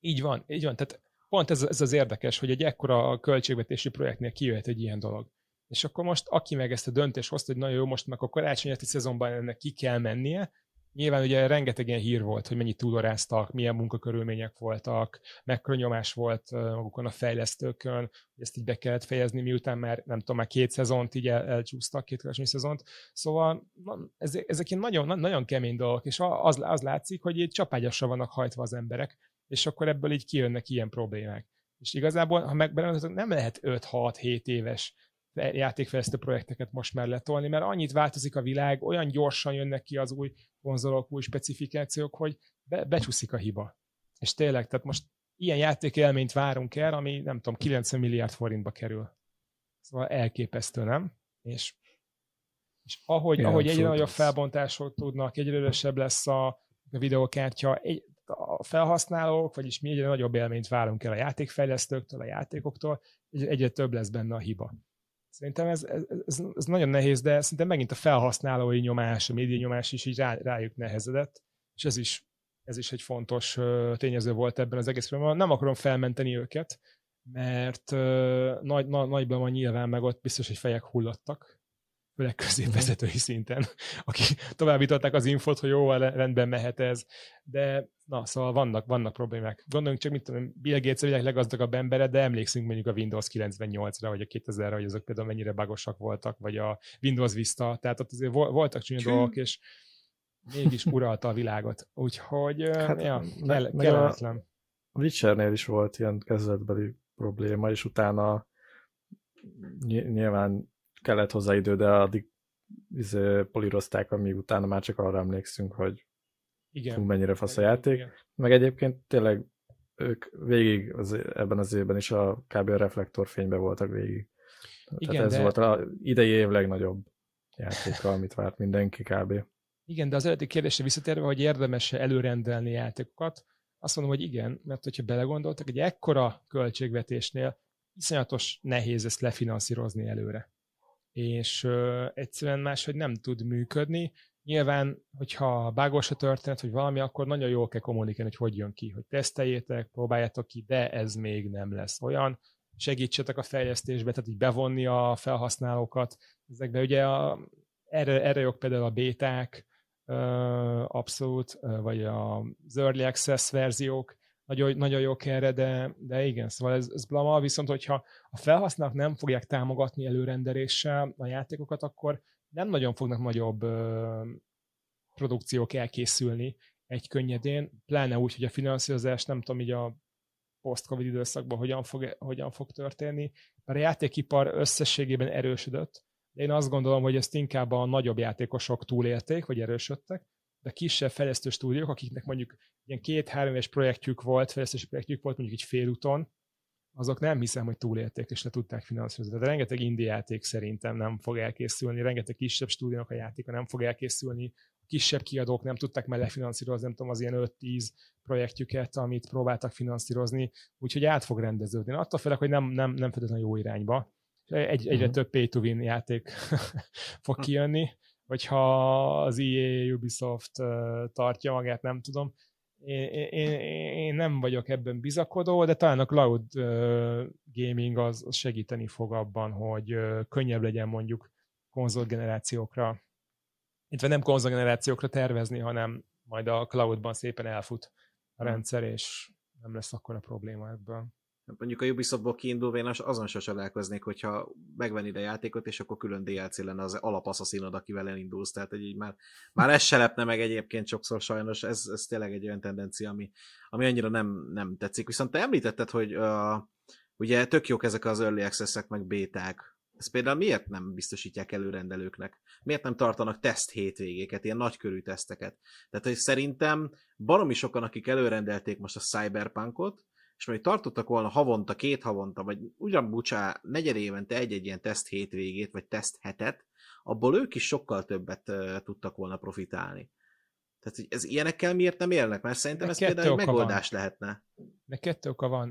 Így van, így van. Tehát pont ez, ez az érdekes, hogy egy ekkora költségvetési projektnél kijöhet egy ilyen dolog. És akkor most, aki meg ezt a döntést hozta, hogy nagyon jó, most meg a karácsonyi szezonban ennek ki kell mennie, Nyilván ugye rengeteg ilyen hír volt, hogy mennyit túloráztak, milyen munkakörülmények voltak, mekkora nyomás volt magukon a fejlesztőkön, hogy ezt így be kellett fejezni, miután már nem tudom, már két szezont így el, elcsúsztak, két karácsonyi szezont. Szóval ezek, ezek ilyen nagyon, nagyon kemény dolgok, és az, az látszik, hogy így csapágyasra vannak hajtva az emberek, és akkor ebből így kijönnek ilyen problémák. És igazából, ha megbelemlítettük, nem lehet 5-6-7 éves játékfejlesztő projekteket most már letolni, mert annyit változik a világ, olyan gyorsan jönnek ki az új konzolok, új specifikációk, hogy be, becsúszik a hiba. És tényleg, tehát most ilyen játékélményt várunk el, ami nem tudom, 90 milliárd forintba kerül. Szóval elképesztő, nem? És, és ahogy, Igen, ahogy egyre nagyobb felbontások tudnak, egyre erősebb lesz a, a videokártya, egy, felhasználók, vagyis mi egyre nagyobb élményt várunk el a játékfejlesztőktől, a játékoktól, egyre több lesz benne a hiba. Szerintem ez, ez, ez, nagyon nehéz, de szerintem megint a felhasználói nyomás, a média nyomás is így rá, rájuk nehezedett, és ez is, ez is egy fontos tényező volt ebben az egész Nem akarom felmenteni őket, mert nagy, na, nagyban van nyilván, meg ott biztos, hogy fejek hullottak, főleg középvezetői szinten, akik továbbították az infot, hogy jó, rendben mehet ez, de na, szóval vannak, vannak problémák. Gondoljunk csak, mit tudom, Bill Gates a világ leggazdagabb embere, de emlékszünk mondjuk a Windows 98-ra, vagy a 2000-re, hogy azok például mennyire bagosak voltak, vagy a Windows Vista, tehát ott azért voltak csúnya dolgok, és mégis uralta a világot. Úgyhogy, hát, ja, kell, kellemetlen.
A Witchernél is volt ilyen kezdetbeli probléma, és utána nyilván kellett hozzá idő, de addig izé, polírozták, amíg utána már csak arra emlékszünk, hogy igen. Fú, mennyire fasz a játék. Igen. Meg egyébként tényleg ők végig az, ebben az évben is a kb. a reflektorfényben voltak végig. Igen, Tehát ez de... volt az idei év legnagyobb játéka, amit várt mindenki kb.
Igen, de az eredeti kérdésre visszatérve, hogy érdemes-e előrendelni játékokat, azt mondom, hogy igen, mert hogyha belegondoltak, egy ekkora költségvetésnél iszonyatos nehéz ezt lefinanszírozni előre és ö, egyszerűen máshogy nem tud működni. Nyilván, hogyha bágos a történet, hogy valami, akkor nagyon jól kell kommunikálni, hogy hogy jön ki, hogy teszteljétek, próbáljátok ki, de ez még nem lesz olyan. Segítsetek a fejlesztésbe, tehát így bevonni a felhasználókat. Ezekbe ugye a, erre, erre jók például a béták, abszolút, vagy az Early Access verziók, nagyon, nagyon jók erre, de, de igen, szóval ez, ez blama, viszont hogyha a felhasználók nem fogják támogatni előrendeléssel a játékokat, akkor nem nagyon fognak nagyobb ö, produkciók elkészülni egy könnyedén, pláne úgy, hogy a finanszírozás nem tudom, így a post-covid időszakban hogyan fog, hogyan fog történni. Mert a játékipar összességében erősödött, de én azt gondolom, hogy ezt inkább a nagyobb játékosok túlélték, vagy erősödtek, de kisebb fejlesztő stúdiók, akiknek mondjuk ilyen két-három éves projektjük volt, fejlesztési projektjük volt mondjuk egy félúton, azok nem hiszem, hogy túlélték és le tudták finanszírozni. De rengeteg indie játék szerintem nem fog elkészülni, rengeteg kisebb stúdiónak a játéka nem fog elkészülni, a kisebb kiadók nem tudták már lefinanszírozni, nem tudom, az ilyen 5-10 projektjüket, amit próbáltak finanszírozni, úgyhogy át fog rendeződni. Attól félek, hogy nem, nem, nem feltétlenül jó irányba. Egy, egyre uh-huh. több pay-to-win játék fog kijönni, hogyha az EA, Ubisoft tartja magát, nem tudom. Én, én, én nem vagyok ebben bizakodó, de talán a cloud gaming az segíteni fog abban, hogy könnyebb legyen mondjuk konzolgenerációkra, illetve nem konzolgenerációkra tervezni, hanem majd a cloudban szépen elfut a rendszer, és nem lesz akkor a probléma ebből
mondjuk a Ubisoftból kiindulva én azon se csodálkoznék, hogyha megvenni a játékot, és akkor külön DLC lenne az alapasszaszínod, akivel elindulsz, tehát hogy így már, már ez se lepne meg egyébként sokszor sajnos, ez, ez tényleg egy olyan tendencia, ami, ami annyira nem, nem tetszik. Viszont te említetted, hogy uh, ugye tök jók ezek az early access meg béták, ezt például miért nem biztosítják előrendelőknek? Miért nem tartanak teszt hétvégéket, ilyen nagykörű teszteket? Tehát, hogy szerintem baromi sokan, akik előrendelték most a Cyberpunkot, és majd tartottak volna havonta, két havonta, vagy ugyan bucsá, negyed évente egy-egy ilyen teszt hétvégét, vagy teszt hetet, abból ők is sokkal többet uh, tudtak volna profitálni. Tehát hogy ez ilyenekkel miért nem élnek? Mert szerintem ez például egy megoldás van. lehetne.
De kettő oka van.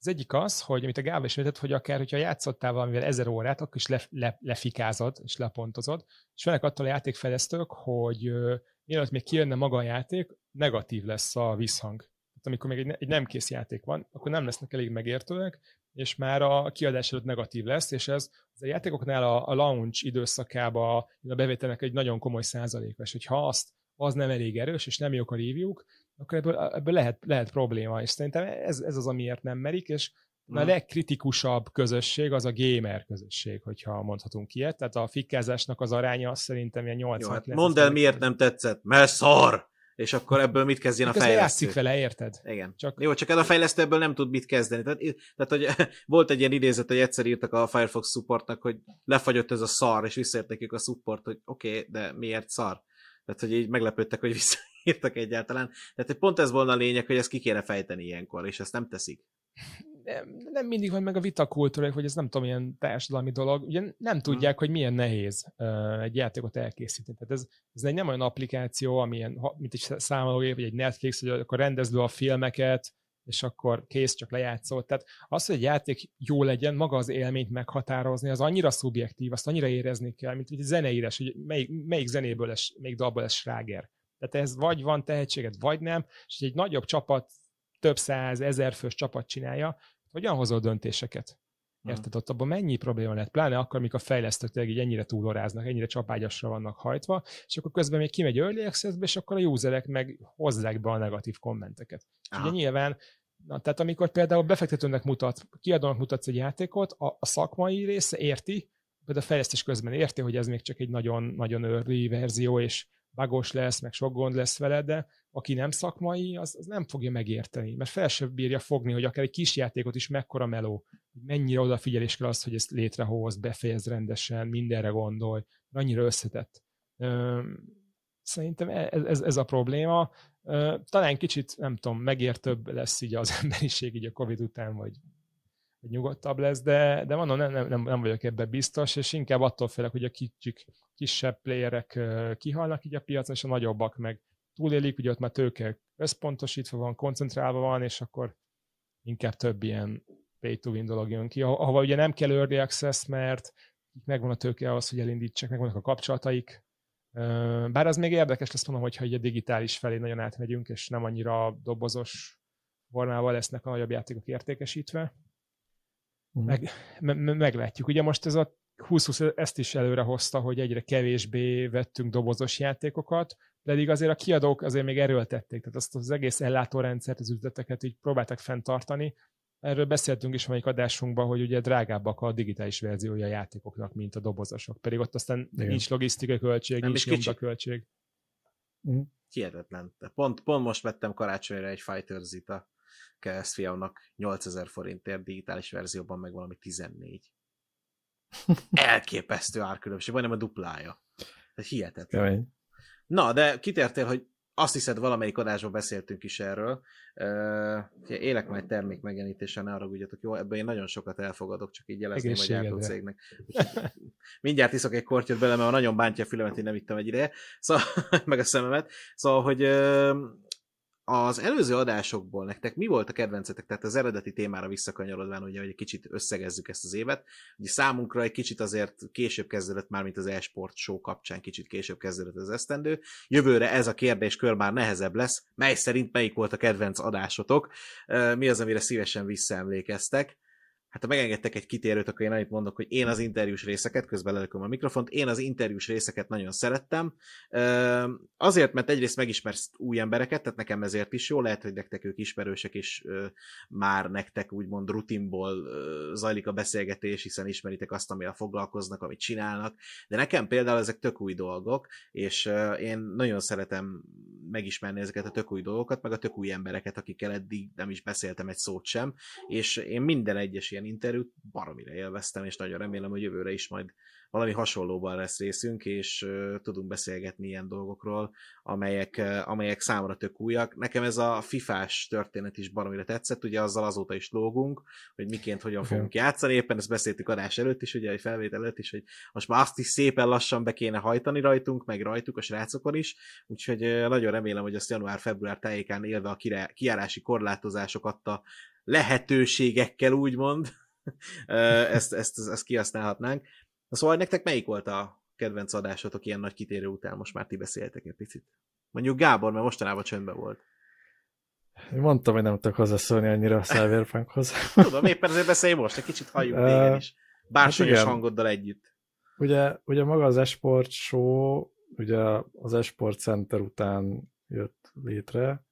Az egyik az, hogy amit a Gábor is mondott, hogy akár, hogyha játszottál valamivel ezer órát, akkor is le, le, lefikázod és lepontozod, és főleg attól a játékfejlesztők, hogy mielőtt még kijönne maga a játék, negatív lesz a visszhang amikor még egy, egy nem kész játék van, akkor nem lesznek elég megértőek, és már a kiadás előtt negatív lesz, és ez az a játékoknál a, a launch időszakában a bevételnek egy nagyon komoly százaléka, és hogyha azt az nem elég erős, és nem jók a review akkor ebből, ebből lehet, lehet probléma, és szerintem ez, ez az, amiért nem merik, és a mhm. legkritikusabb közösség az a gamer közösség, hogyha mondhatunk ilyet. Tehát a fikkázásnak az aránya az szerintem ilyen 80 Jó, hát
Mondd el, miért nem tetszett, mert szar! És akkor ebből mit kezdjen a fejlesztő?
játszik vele, érted?
Igen. Csak... Jó, csak ez a fejlesztő ebből nem tud mit kezdeni. Tehát, tehát hogy volt egy ilyen idézet, hogy egyszer írtak a Firefox supportnak, hogy lefagyott ez a szar, és visszaért nekik a support, hogy oké, okay, de miért szar? Tehát, hogy így meglepődtek, hogy visszaírtak egyáltalán. Tehát, hogy pont ez volna a lényeg, hogy ezt ki kéne fejteni ilyenkor, és ezt nem teszik
nem, nem mindig van meg a vitakultúra, hogy ez nem tudom, ilyen társadalmi dolog. Ugye nem tudják, hmm. hogy milyen nehéz uh, egy játékot elkészíteni. Tehát ez, ez egy nem olyan applikáció, amilyen, mint egy számológép, vagy egy Netflix, hogy akkor rendezd a filmeket, és akkor kész, csak lejátszott. Tehát az, hogy egy játék jó legyen, maga az élményt meghatározni, az annyira szubjektív, azt annyira érezni kell, mint egy zeneírás, hogy melyik, melyik zenéből lesz, melyik dalból lesz sláger. Tehát ez vagy van tehetséget, vagy nem, és egy nagyobb csapat több száz, ezer fős csapat csinálja, hogyan hozol döntéseket? Hmm. Érted, ott abban mennyi probléma lehet? Pláne akkor, amikor a fejlesztők tényleg így ennyire túloráznak, ennyire csapágyasra vannak hajtva, és akkor közben még kimegy early access és akkor a userek meg hozzák be a negatív kommenteket. És ugye nyilván, na, tehát amikor például befektetőnek mutat, kiadónak mutatsz egy játékot, a, a szakmai része érti, például a fejlesztés közben érti, hogy ez még csak egy nagyon, nagyon early verzió, és bagos lesz, meg sok gond lesz vele, de aki nem szakmai, az, az nem fogja megérteni, mert fel sem bírja fogni, hogy akár egy kis játékot is mekkora meló, mennyire odafigyelés kell az, hogy ezt létrehoz, befejez rendesen, mindenre gondolj, annyira összetett. Szerintem e, ez, ez, ez a probléma. Talán kicsit, nem tudom, megértőbb lesz így az emberiség így a Covid után, vagy, vagy nyugodtabb lesz, de, de mondom, nem, nem, nem vagyok ebben biztos, és inkább attól félek, hogy a kicsik, kisebb playerek kihalnak így a piacon, és a nagyobbak meg túlélik, ugye ott már tőke összpontosítva van, koncentrálva van, és akkor inkább több ilyen pay to win dolog jön ki, ahova ugye nem kell early access, mert megvan a tőke ahhoz, hogy elindítsák, megvannak a kapcsolataik. Bár az még érdekes lesz mondom, hogyha a digitális felé nagyon átmegyünk, és nem annyira dobozos formával lesznek a nagyobb játékok értékesítve. Uh-huh. Meg, me, meglátjuk. Ugye most ez a 2020 ezt is előre hozta, hogy egyre kevésbé vettünk dobozos játékokat, pedig azért a kiadók azért még erőltették, tehát azt az egész ellátórendszert, az üzleteket így próbáltak fenntartani. Erről beszéltünk is melyik adásunkban, hogy ugye drágábbak a digitális verziója a játékoknak, mint a dobozosok. Pedig ott aztán Igen. nincs logisztikai költség, Nem, nincs nyomda költség.
Mm. Hihetetlen. Pont, pont most vettem karácsonyra egy Fighters-it a KSFIA-nak 8000 forintért digitális verzióban, meg valami 14. Elképesztő árkülönbség, majdnem a duplája. Ez hihetetlen. Kemény. Na, de kitértél, hogy azt hiszed, valamelyik adásban beszéltünk is erről. Élek majd termék megjelenítésen, ne haragudjatok, jó? Ebből én nagyon sokat elfogadok, csak így jelezném a gyártó cégnek. Mindjárt iszok egy kortyot bele, mert nagyon bántja a fülemet, én nem ittam egy ideje, szóval, meg a szememet. Szóval, hogy az előző adásokból nektek mi volt a kedvencetek, tehát az eredeti témára visszakanyarodván, ugye, hogy egy kicsit összegezzük ezt az évet. Ugye számunkra egy kicsit azért később kezdődött már, mint az e-sport show kapcsán kicsit később kezdődött az esztendő. Jövőre ez a kérdéskör már nehezebb lesz, mely szerint melyik volt a kedvenc adásotok, mi az, amire szívesen visszaemlékeztek hát ha megengedtek egy kitérőt, akkor én annyit mondok, hogy én az interjús részeket, közben lelököm a mikrofont, én az interjús részeket nagyon szerettem. Azért, mert egyrészt megismersz új embereket, tehát nekem ezért is jó, lehet, hogy nektek ők ismerősek, és már nektek úgymond rutinból zajlik a beszélgetés, hiszen ismeritek azt, amivel foglalkoznak, amit csinálnak, de nekem például ezek tök új dolgok, és én nagyon szeretem megismerni ezeket a tök új dolgokat, meg a tök új embereket, akikkel eddig nem is beszéltem egy szót sem, és én minden egyes ilyen interjút baromira élveztem, és nagyon remélem, hogy jövőre is majd valami hasonlóban lesz részünk, és uh, tudunk beszélgetni ilyen dolgokról, amelyek, uh, amelyek számomra tök újak. Nekem ez a fifás történet is baromira tetszett, ugye azzal azóta is lógunk, hogy miként, hogyan okay. fogunk játszani, éppen ezt beszéltük adás előtt is, ugye egy felvétel előtt is, hogy most már azt is szépen lassan be kéne hajtani rajtunk, meg rajtuk a srácokon is, úgyhogy uh, nagyon remélem, hogy azt január-február tájékán élve a kiárási korlátozások adta lehetőségekkel, úgymond, ezt, ezt, ezt, kihasználhatnánk. Szóval nektek melyik volt a kedvenc adásotok ilyen nagy kitérő után? Most már ti beszéltek egy picit. Mondjuk Gábor, mert mostanában csöndben volt.
Mondtam, hogy nem tudok hozzászólni annyira a Cyberpunkhoz.
Tudom, éppen ezért beszélj most, egy kicsit halljuk téged is. Bársonyos hát hangoddal együtt.
Ugye, ugye maga az Esport show, ugye az Esport Center után jött létre,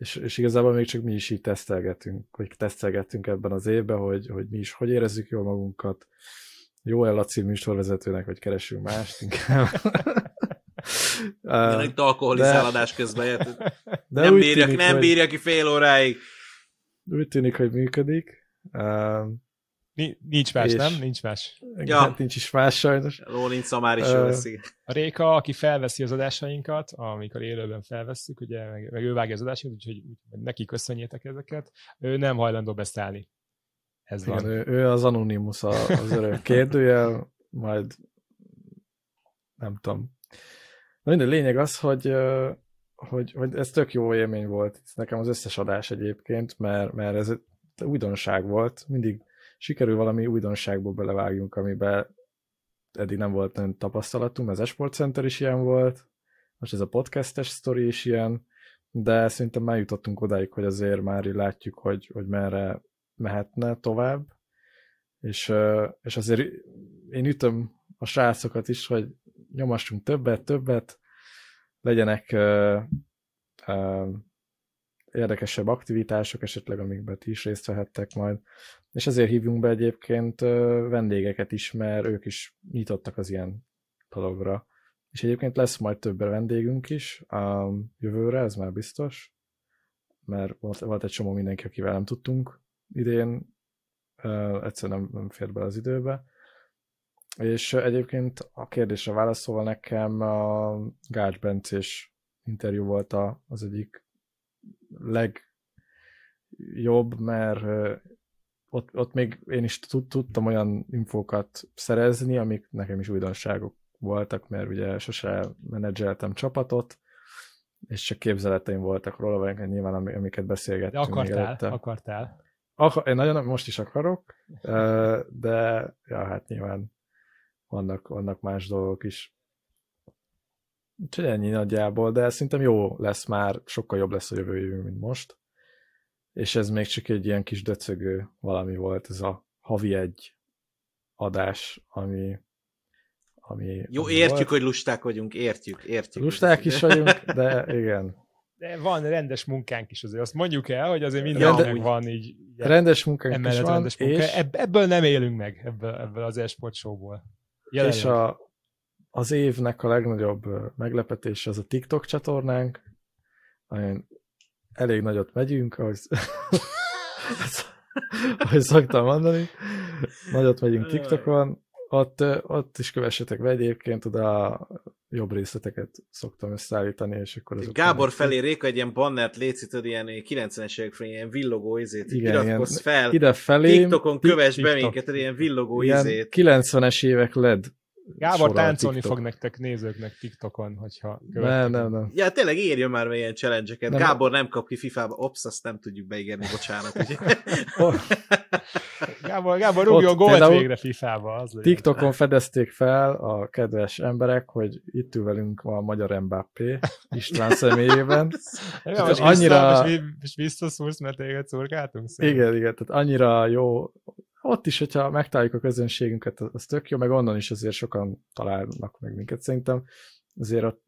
és, és igazából még csak mi is így tesztelgetünk, vagy tesztelgettünk ebben az évben, hogy, hogy mi is hogy érezzük jól magunkat. Jó el Laci műsorvezetőnek, vagy keresünk mást inkább.
uh, itt alkoholizálódás közben. De nem, bírja, tűnik, nem bírja ki fél óráig.
Úgy tűnik, hogy működik.
Nincs más, és... nem? Nincs más.
Ja. Hát nincs is más sajnos.
Lóninc már is uh, veszi.
A Réka, aki felveszi az adásainkat, amikor élőben felvesszük, ugye, meg, meg ő vágja az adásainkat, úgyhogy neki köszönjétek ezeket, ő nem hajlandó beszállni.
Ez Igen, van. Ő, ő az Anonymous, az örök kérdőjel, majd nem tudom. Na minden lényeg az, hogy, hogy, hogy ez tök jó élmény volt. Nekem az összes adás egyébként, mert, mert ez újdonság volt. Mindig sikerül valami újdonságból belevágjunk, amiben eddig nem volt nagyon tapasztalatunk, az Esport Center is ilyen volt, most ez a podcastes sztori is ilyen, de szerintem már jutottunk odáig, hogy azért már látjuk, hogy, hogy merre mehetne tovább, és, és azért én ütöm a srácokat is, hogy nyomassunk többet, többet, legyenek érdekesebb aktivitások, esetleg amikben ti is részt vehettek majd. És ezért hívjunk be egyébként vendégeket is, mert ők is nyitottak az ilyen dologra. És egyébként lesz majd több vendégünk is a jövőre, ez már biztos, mert volt, volt egy csomó mindenki, akivel nem tudtunk idén, egyszerűen nem, nem fér be az időbe. És egyébként a kérdésre válaszolva nekem a Gács Bencés interjú volt az egyik legjobb, mert ott, ott még én is tudtam olyan infókat szerezni, amik nekem is újdonságok voltak, mert ugye sose menedzseltem csapatot, és csak képzeleteim voltak róla, vagy nyilván amiket beszélgettünk.
De akartál, akartál.
Akar, én nagyon most is akarok, de ja, hát nyilván vannak, vannak más dolgok is. Úgyhogy ennyi nagyjából, de szerintem jó lesz már, sokkal jobb lesz a jövő évünk, mint most. És ez még csak egy ilyen kis döcögő valami volt, ez a havi egy adás, ami, ami
Jó,
ami
értjük,
volt.
hogy lusták vagyunk, értjük, értjük.
Lusták is vagyunk, de igen.
De van rendes munkánk is azért. Azt mondjuk el, hogy azért mindenkinek
de-
van így
Rendes munkánk is van,
rendes munka.
és,
Ebb, ebből nem élünk meg, ebből, ebből az esport showból. Jelenleg.
és a, az évnek a legnagyobb meglepetése az a TikTok csatornánk, amin elég nagyot megyünk, ahogy, ahogy szoktam mondani. Nagyot megyünk TikTokon, ott, ott is kövessetek be egyébként, oda jobb részleteket szoktam összeállítani, és akkor azok
Gábor felé Réka egy ilyen bannert létszítod, ilyen 90-es évekről, ilyen villogó izét,
Igen,
iratkozz
ilyen-
fel,
ide felé
TikTokon kövess be minket, ilyen villogó
ilyen
izét.
90-es évek LED
Gábor táncolni
TikTok.
fog nektek nézőknek TikTokon, hogyha
Nem,
követtek.
nem, nem.
Ja, tényleg írjon már be ilyen challenge-eket.
Nem.
Gábor nem kap ki FIFA-ba, ops, azt nem tudjuk beígérni, bocsánat.
Oh,
Gábor, Gábor rúgjon
Ott
gólt végre FIFA-ba. Az legyen.
TikTokon fedezték fel a kedves emberek, hogy itt ül velünk a magyar Mbappé István személyében.
Ja, most
annyira-
most visszaszúrsz, mert téged szurkáltunk? Szóval.
Igen, igen, tehát annyira jó. Ott is, hogyha megtaláljuk a közönségünket, az tök jó, meg onnan is azért sokan találnak meg minket. Szerintem azért ott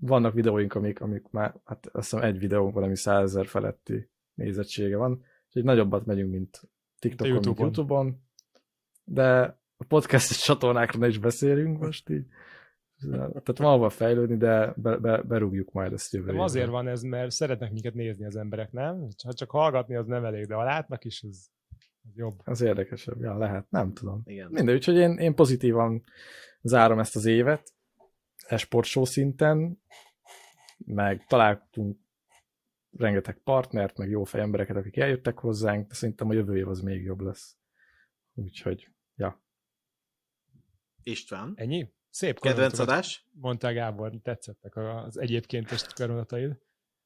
vannak videóink, amik, amik már, hát azt hiszem egy videónk valami százezer feletti nézettsége van, úgyhogy nagyobbat megyünk, mint TikTokon, mint
YouTube-on.
De a podcast csatornákra ne is beszélünk most így. Tehát van hova fejlődni, de be, be, berúgjuk majd ezt jövő
Nem
évre.
azért van ez, mert szeretnek minket nézni az emberek, nem? Ha csak hallgatni, az nem elég, de ha látnak is, az jobb.
Az érdekesebb, ja, lehet, nem tudom.
Igen.
Mindegy, úgyhogy én, én pozitívan zárom ezt az évet, esport show szinten, meg találtunk rengeteg partnert, meg jó fej embereket, akik eljöttek hozzánk, de szerintem a jövő év az még jobb lesz. Úgyhogy, ja.
István,
Ennyi? Szép
kedvenc adás?
Mondtál Gábor, tetszettek az egyébkéntes koronataid.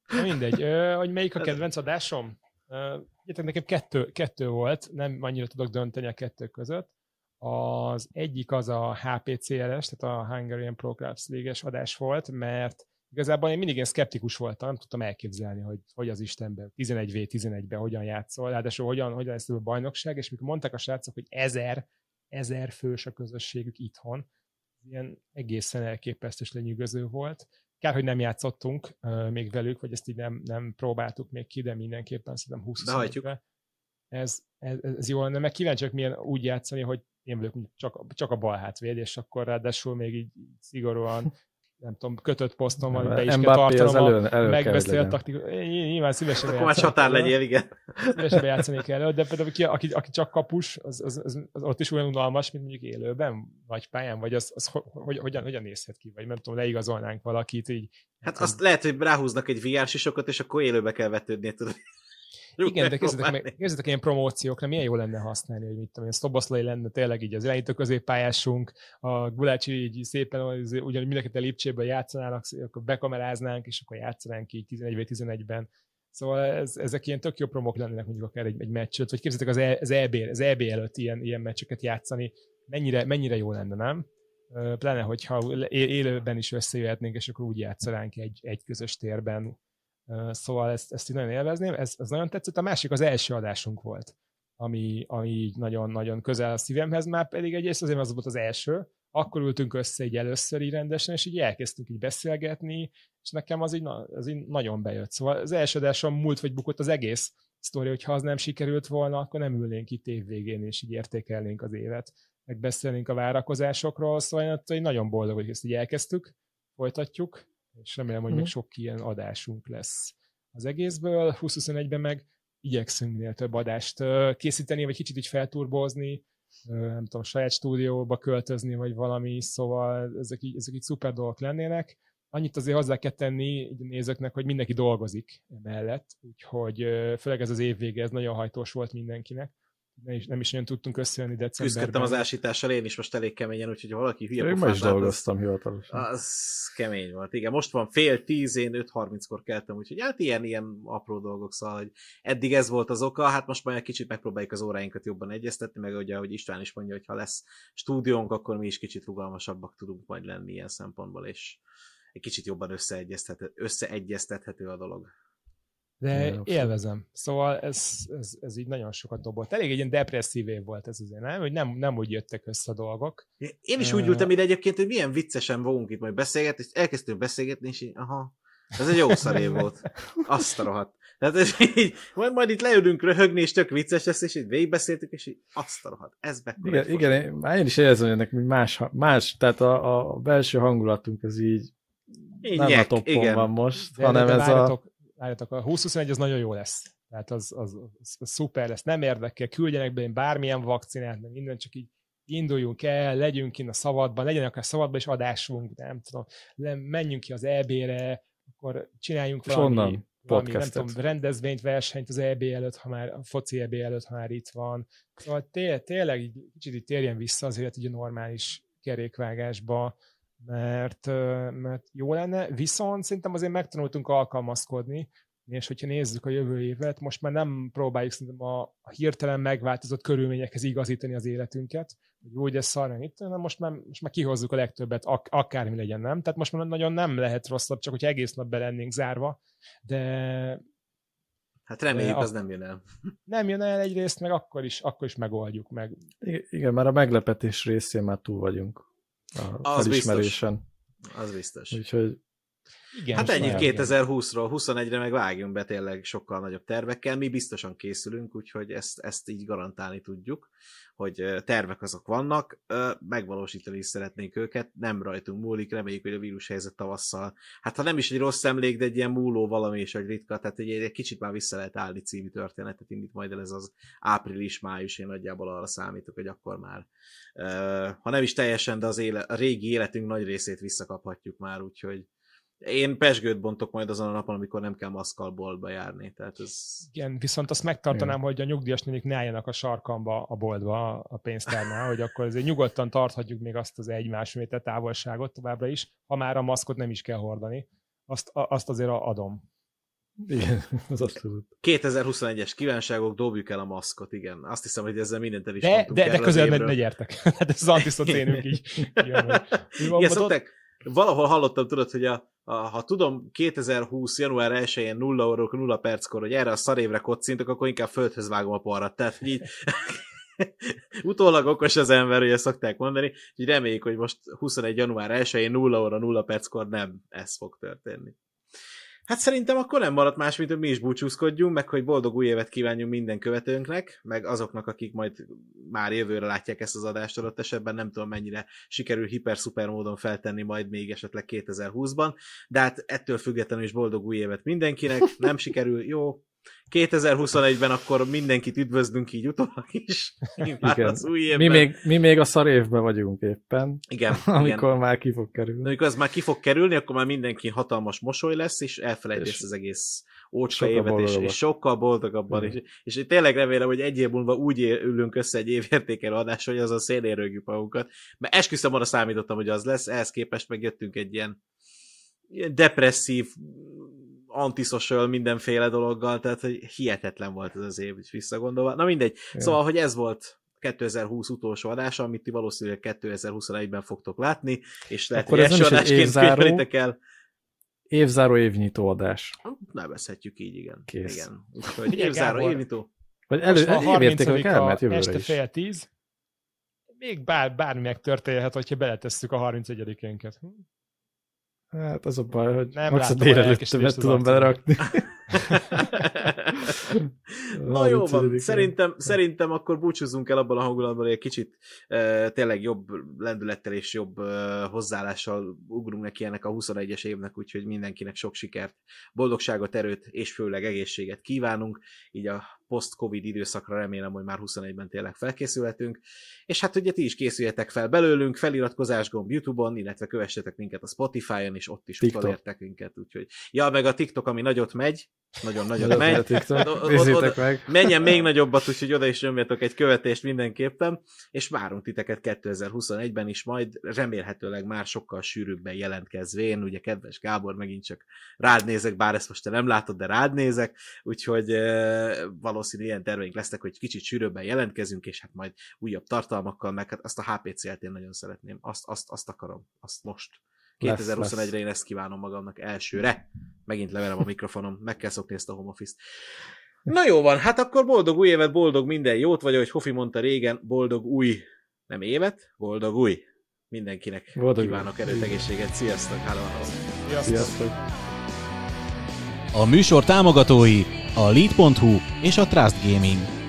Na mindegy, ö, hogy melyik a kedvenc adásom? Ö, Egyetek, nekem kettő, kettő volt, nem annyira tudok dönteni a kettő között. Az egyik az a HPCLS, tehát a Hungarian Pro Clubs League-es adás volt, mert igazából én mindig ilyen szkeptikus voltam, nem tudtam elképzelni, hogy, hogy az Istenben 11v11-ben hogyan játszol, ráadásul hogyan, hogyan lesz a bajnokság, és mikor mondták a srácok, hogy ezer, ezer fős a közösségük itthon, ilyen egészen elképesztő és lenyűgöző volt. Kár, hogy nem játszottunk uh, még velük, vagy ezt így nem, nem próbáltuk még ki, de mindenképpen szerintem 20
Behajtjuk.
ez, ez, ez jó lenne, meg kíváncsiak milyen úgy játszani, hogy én vagyok csak, csak a bal hátvéd, és akkor ráadásul még így szigorúan nem tudom, kötött poszton van, be is kell tartanom a
elő, elő
megbeszélt
legyen.
taktikus. Nyilván szívesen
Akkor már csatár legyél, igen.
Szívesen játszanék elő, de például ki, aki, aki csak kapus, az, az, az, az, ott is olyan unalmas, mint mondjuk élőben, vagy pályán, vagy az, az ho, hogy, hogyan, hogyan nézhet ki, vagy nem tudom, leigazolnánk valakit így.
Hát azt lehet, hogy ráhúznak egy VR sisokat, és akkor élőbe kell vetődni, tudod.
Igen, de képzeljétek ilyen promóciókra, milyen jó lenne használni, hogy mit tudom én, Szoboszlai lenne tényleg így az elejétő középpályásunk, a Gulácsi így szépen, ugyanúgy mindenkit a Lipcsében játszanának, akkor bekameráznánk, és akkor játszanánk így 11-11-ben. Szóval ez, ezek ilyen tök jó promók lennének mondjuk akár egy, egy meccs előtt, vagy képzeljétek az, e, az, EB, az EB előtt ilyen, ilyen meccseket játszani, mennyire, mennyire jó lenne, nem? Pláne, hogyha élőben is összejöhetnénk, és akkor úgy játszanánk egy, egy közös térben, Szóval ezt, ezt így nagyon élvezném, ez, ez nagyon tetszett. A másik az első adásunk volt, ami, ami így nagyon-nagyon közel a szívemhez, már pedig egyrészt azért az volt az első, akkor ültünk össze így először így rendesen, és így elkezdtünk így beszélgetni, és nekem az így, na- az így nagyon bejött. Szóval az első adáson múlt vagy bukott az egész sztori, hogyha az nem sikerült volna, akkor nem ülnénk itt évvégén, és így értékelnénk az évet, meg beszélnénk a várakozásokról, szóval én attól nagyon boldog, hogy ezt így elkezdtük, folytatjuk, és remélem, hogy még sok ilyen adásunk lesz az egészből. 2021-ben meg igyekszünk minél több adást készíteni, vagy kicsit így felturbozni, nem tudom, saját stúdióba költözni, vagy valami, szóval ezek így, ezek így szuper dolgok lennének. Annyit azért hozzá kell tenni így nézőknek, hogy mindenki dolgozik emellett, úgyhogy főleg ez az év vége, ez nagyon hajtós volt mindenkinek. Nem is, nem is nagyon tudtunk összejönni decemberben.
Küzdöttem az ásítással én is most elég keményen, úgyhogy ha valaki hülye
Én ma is dolgoztam hivatalosan.
Az kemény volt, igen. Most van fél tíz, én 5.30-kor keltem, úgyhogy hát ilyen, ilyen apró dolgok, szóval, hogy eddig ez volt az oka, hát most majd egy kicsit megpróbáljuk az óráinkat jobban egyeztetni, meg ugye, ahogy István is mondja, hogy ha lesz stúdiónk, akkor mi is kicsit rugalmasabbak tudunk majd lenni ilyen szempontból, és egy kicsit jobban összeegyeztethető, összeegyeztethető a dolog.
De
abszolút.
élvezem. Szóval ez, ez, ez így nagyon sokat dobolt. Elég egy ilyen depresszív év volt ez azért, nem? Hogy nem, nem úgy jöttek össze a dolgok.
Én is úgy ültem ide egyébként, hogy milyen viccesen fogunk itt majd beszélgetni, és elkezdtünk beszélgetni, és így, aha, ez egy jó szarév volt. Azt a rohadt. Tehát ez így, majd, majd itt leülünk röhögni, és tök vicces lesz, és így végigbeszéltük, és így azt a rohadt. Ez mekkora
Igen, igen én, már én is érzem, hogy ennek más, más tehát a, a belső hangulatunk az így
Így
nem
nyek,
a toppon
igen.
van most,
De,
hanem
de, de
ez a...
várjatok, a 2021 az nagyon jó lesz. Tehát az, az, az, az szuper lesz. Nem érdekel, küldjenek be bármilyen vakcinát, meg minden, csak így induljunk el, legyünk kint a szabadban, legyen akár szabadban is adásunk, nem tudom, menjünk ki az EB-re, akkor csináljunk
És
valami,
onnan
valami nem tudom, rendezvényt, versenyt az EB előtt, ha már a foci EB előtt, ha már itt van. Szóval té- tényleg így, kicsit így térjen vissza az élet így a normális kerékvágásba, mert, mert jó lenne, viszont szerintem azért megtanultunk alkalmazkodni, és hogyha nézzük a jövő évet, most már nem próbáljuk szerintem a, a hirtelen megváltozott körülményekhez igazítani az életünket, hogy úgy ez szar, meg itt, hanem most már, most már kihozzuk a legtöbbet, ak- akármi legyen, nem? Tehát most már nagyon nem lehet rosszabb, csak hogy egész nap be lennénk zárva, de
Hát reméljük,
De
az nem jön el.
nem jön el egyrészt, meg akkor is, akkor is megoldjuk meg.
Igen, már a meglepetés részén már túl vagyunk a
Az
felismerésen.
Az biztos.
Úgyhogy
Igen,
Hát ennyit
már-
2020-ról, 21-re meg vágjunk be tényleg sokkal nagyobb tervekkel. Mi biztosan készülünk, úgyhogy ezt, ezt így garantálni tudjuk, hogy tervek azok vannak, megvalósítani is szeretnénk őket, nem rajtunk múlik, reméljük, hogy a vírushelyzet tavasszal, hát ha nem is egy rossz emlék, de egy ilyen múló valami is, egy ritka, tehát egy, egy kicsit már vissza lehet állni című történetet indít majd el ez az április-május, én nagyjából arra számítok, hogy akkor már, ha nem is teljesen, de az éle, a régi életünk nagy részét visszakaphatjuk már, úgyhogy én pesgőt bontok majd azon a napon, amikor nem kell maszkal boltba járni. Tehát ez...
Igen, viszont azt megtartanám, hogy a nyugdíjas nénik ne álljanak a sarkamba a boltba, a pénztárnál, hogy akkor azért nyugodtan tarthatjuk még azt az egy-más méter távolságot továbbra is, ha már a maszkot nem is kell hordani. Azt, a- azt azért adom.
igen, az abszolút.
2021-es kívánságok, dobjuk el a maszkot, igen. Azt hiszem, hogy ezzel mindent el is
De, de, de közel ne, ne gyertek. hát ez az antiszocénünk így. Jön,
Igen, szokták, valahol hallottam, tudod, hogy a, a, ha tudom 2020. január 1-én 0 órók 0 perckor, hogy erre a szarévre kocintok, akkor inkább földhöz vágom a parrat. Tehát így utólag okos az ember, hogy ezt szokták mondani, úgyhogy reméljük, hogy most 21. január 1-én 0 óra 0 perckor nem ez fog történni. Hát szerintem akkor nem maradt más, mint hogy mi is búcsúzkodjunk, meg hogy boldog új évet kívánjunk minden követőnknek, meg azoknak, akik majd már jövőre látják ezt az adást adott esetben, nem tudom mennyire sikerül hiper-szuper módon feltenni majd még esetleg 2020-ban, de hát ettől függetlenül is boldog új évet mindenkinek, nem sikerül, jó, 2021-ben akkor mindenkit üdvözlünk így utólag is, már
Igen.
az új évben.
Mi még, mi még a szar évben vagyunk éppen,
igen,
amikor
igen.
már ki fog
De
kerülni.
amikor ez már ki fog kerülni, akkor már mindenki hatalmas mosoly lesz, és elfelejti
És
az egész ócska évet, és, és sokkal boldogabban.
Igen.
És, és én tényleg remélem, hogy egy év múlva úgy ülünk össze egy évértékelő adás, hogy az a szélén rögjük magunkat. Mert esküszöm, arra számítottam, hogy az lesz, ehhez képest megjöttünk egy ilyen, ilyen depresszív, antisocial mindenféle dologgal, tehát hogy hihetetlen volt ez az év, is visszagondolva. Na mindegy.
Ja.
Szóval, hogy ez volt 2020 utolsó adása, amit ti valószínűleg 2021-ben fogtok látni, és lehet,
Akkor
hogy első adásként
évzáró.
el.
Évzáró évnyitó adás.
Nevezhetjük így, igen.
Kész.
Igen. Úgyhogy évzáró,
Gábor.
évnyitó.
Vagy elő, évértékelők
30-a
elmehet jövőre
este
is.
fél tíz. Még bár, bármi megtörténhet, hogyha beletesszük a 31-énket.
Hát az a baj, hogy
Nem
max a délelőttömet tudom belerakni.
Na jó van,
31-én.
szerintem, szerintem akkor búcsúzzunk el abban a hangulatban, hogy egy kicsit uh, tényleg jobb lendülettel és jobb uh, hozzáállással ugrunk neki ennek a 21-es évnek, úgyhogy mindenkinek sok sikert, boldogságot, erőt és főleg egészséget kívánunk, így a post-covid időszakra remélem, hogy már 21-ben tényleg felkészülhetünk, és hát ugye ti is készüljetek fel belőlünk, feliratkozás gomb YouTube-on, illetve kövessetek minket a Spotify-on, és ott is
TikTok.
utolértek minket, úgyhogy ja, meg a TikTok, ami nagyot megy, nagyon-nagyon
Nagyon
megy,
szeretiktek.
Oda- oda-
Nézzétek
oda-
meg.
menjen még nagyobbat, úgyhogy oda is nyomjatok egy követést mindenképpen, és várunk titeket 2021-ben is, majd remélhetőleg már sokkal sűrűbben jelentkezvén, ugye kedves Gábor, megint csak rád nézek, bár ezt most te nem látod, de rád nézek, úgyhogy e, valószínű ilyen terveink lesznek, hogy kicsit sűrűbben jelentkezünk, és hát majd újabb tartalmakkal, meg hát azt a HPC-t én nagyon szeretném, azt, azt, azt akarom, azt most 2021-re én ezt kívánom magamnak elsőre. Megint levelem a mikrofonom, meg kell szokni ezt a home office-t. Na jó van, hát akkor boldog új évet, boldog minden jót, vagy ahogy Hofi mondta régen, boldog új, nem évet, boldog új. Mindenkinek boldog kívánok erőt, egészséget, sziasztok, háló,
Sziasztok. Sziasztok.
A műsor támogatói a Lead.hu és a Trust Gaming.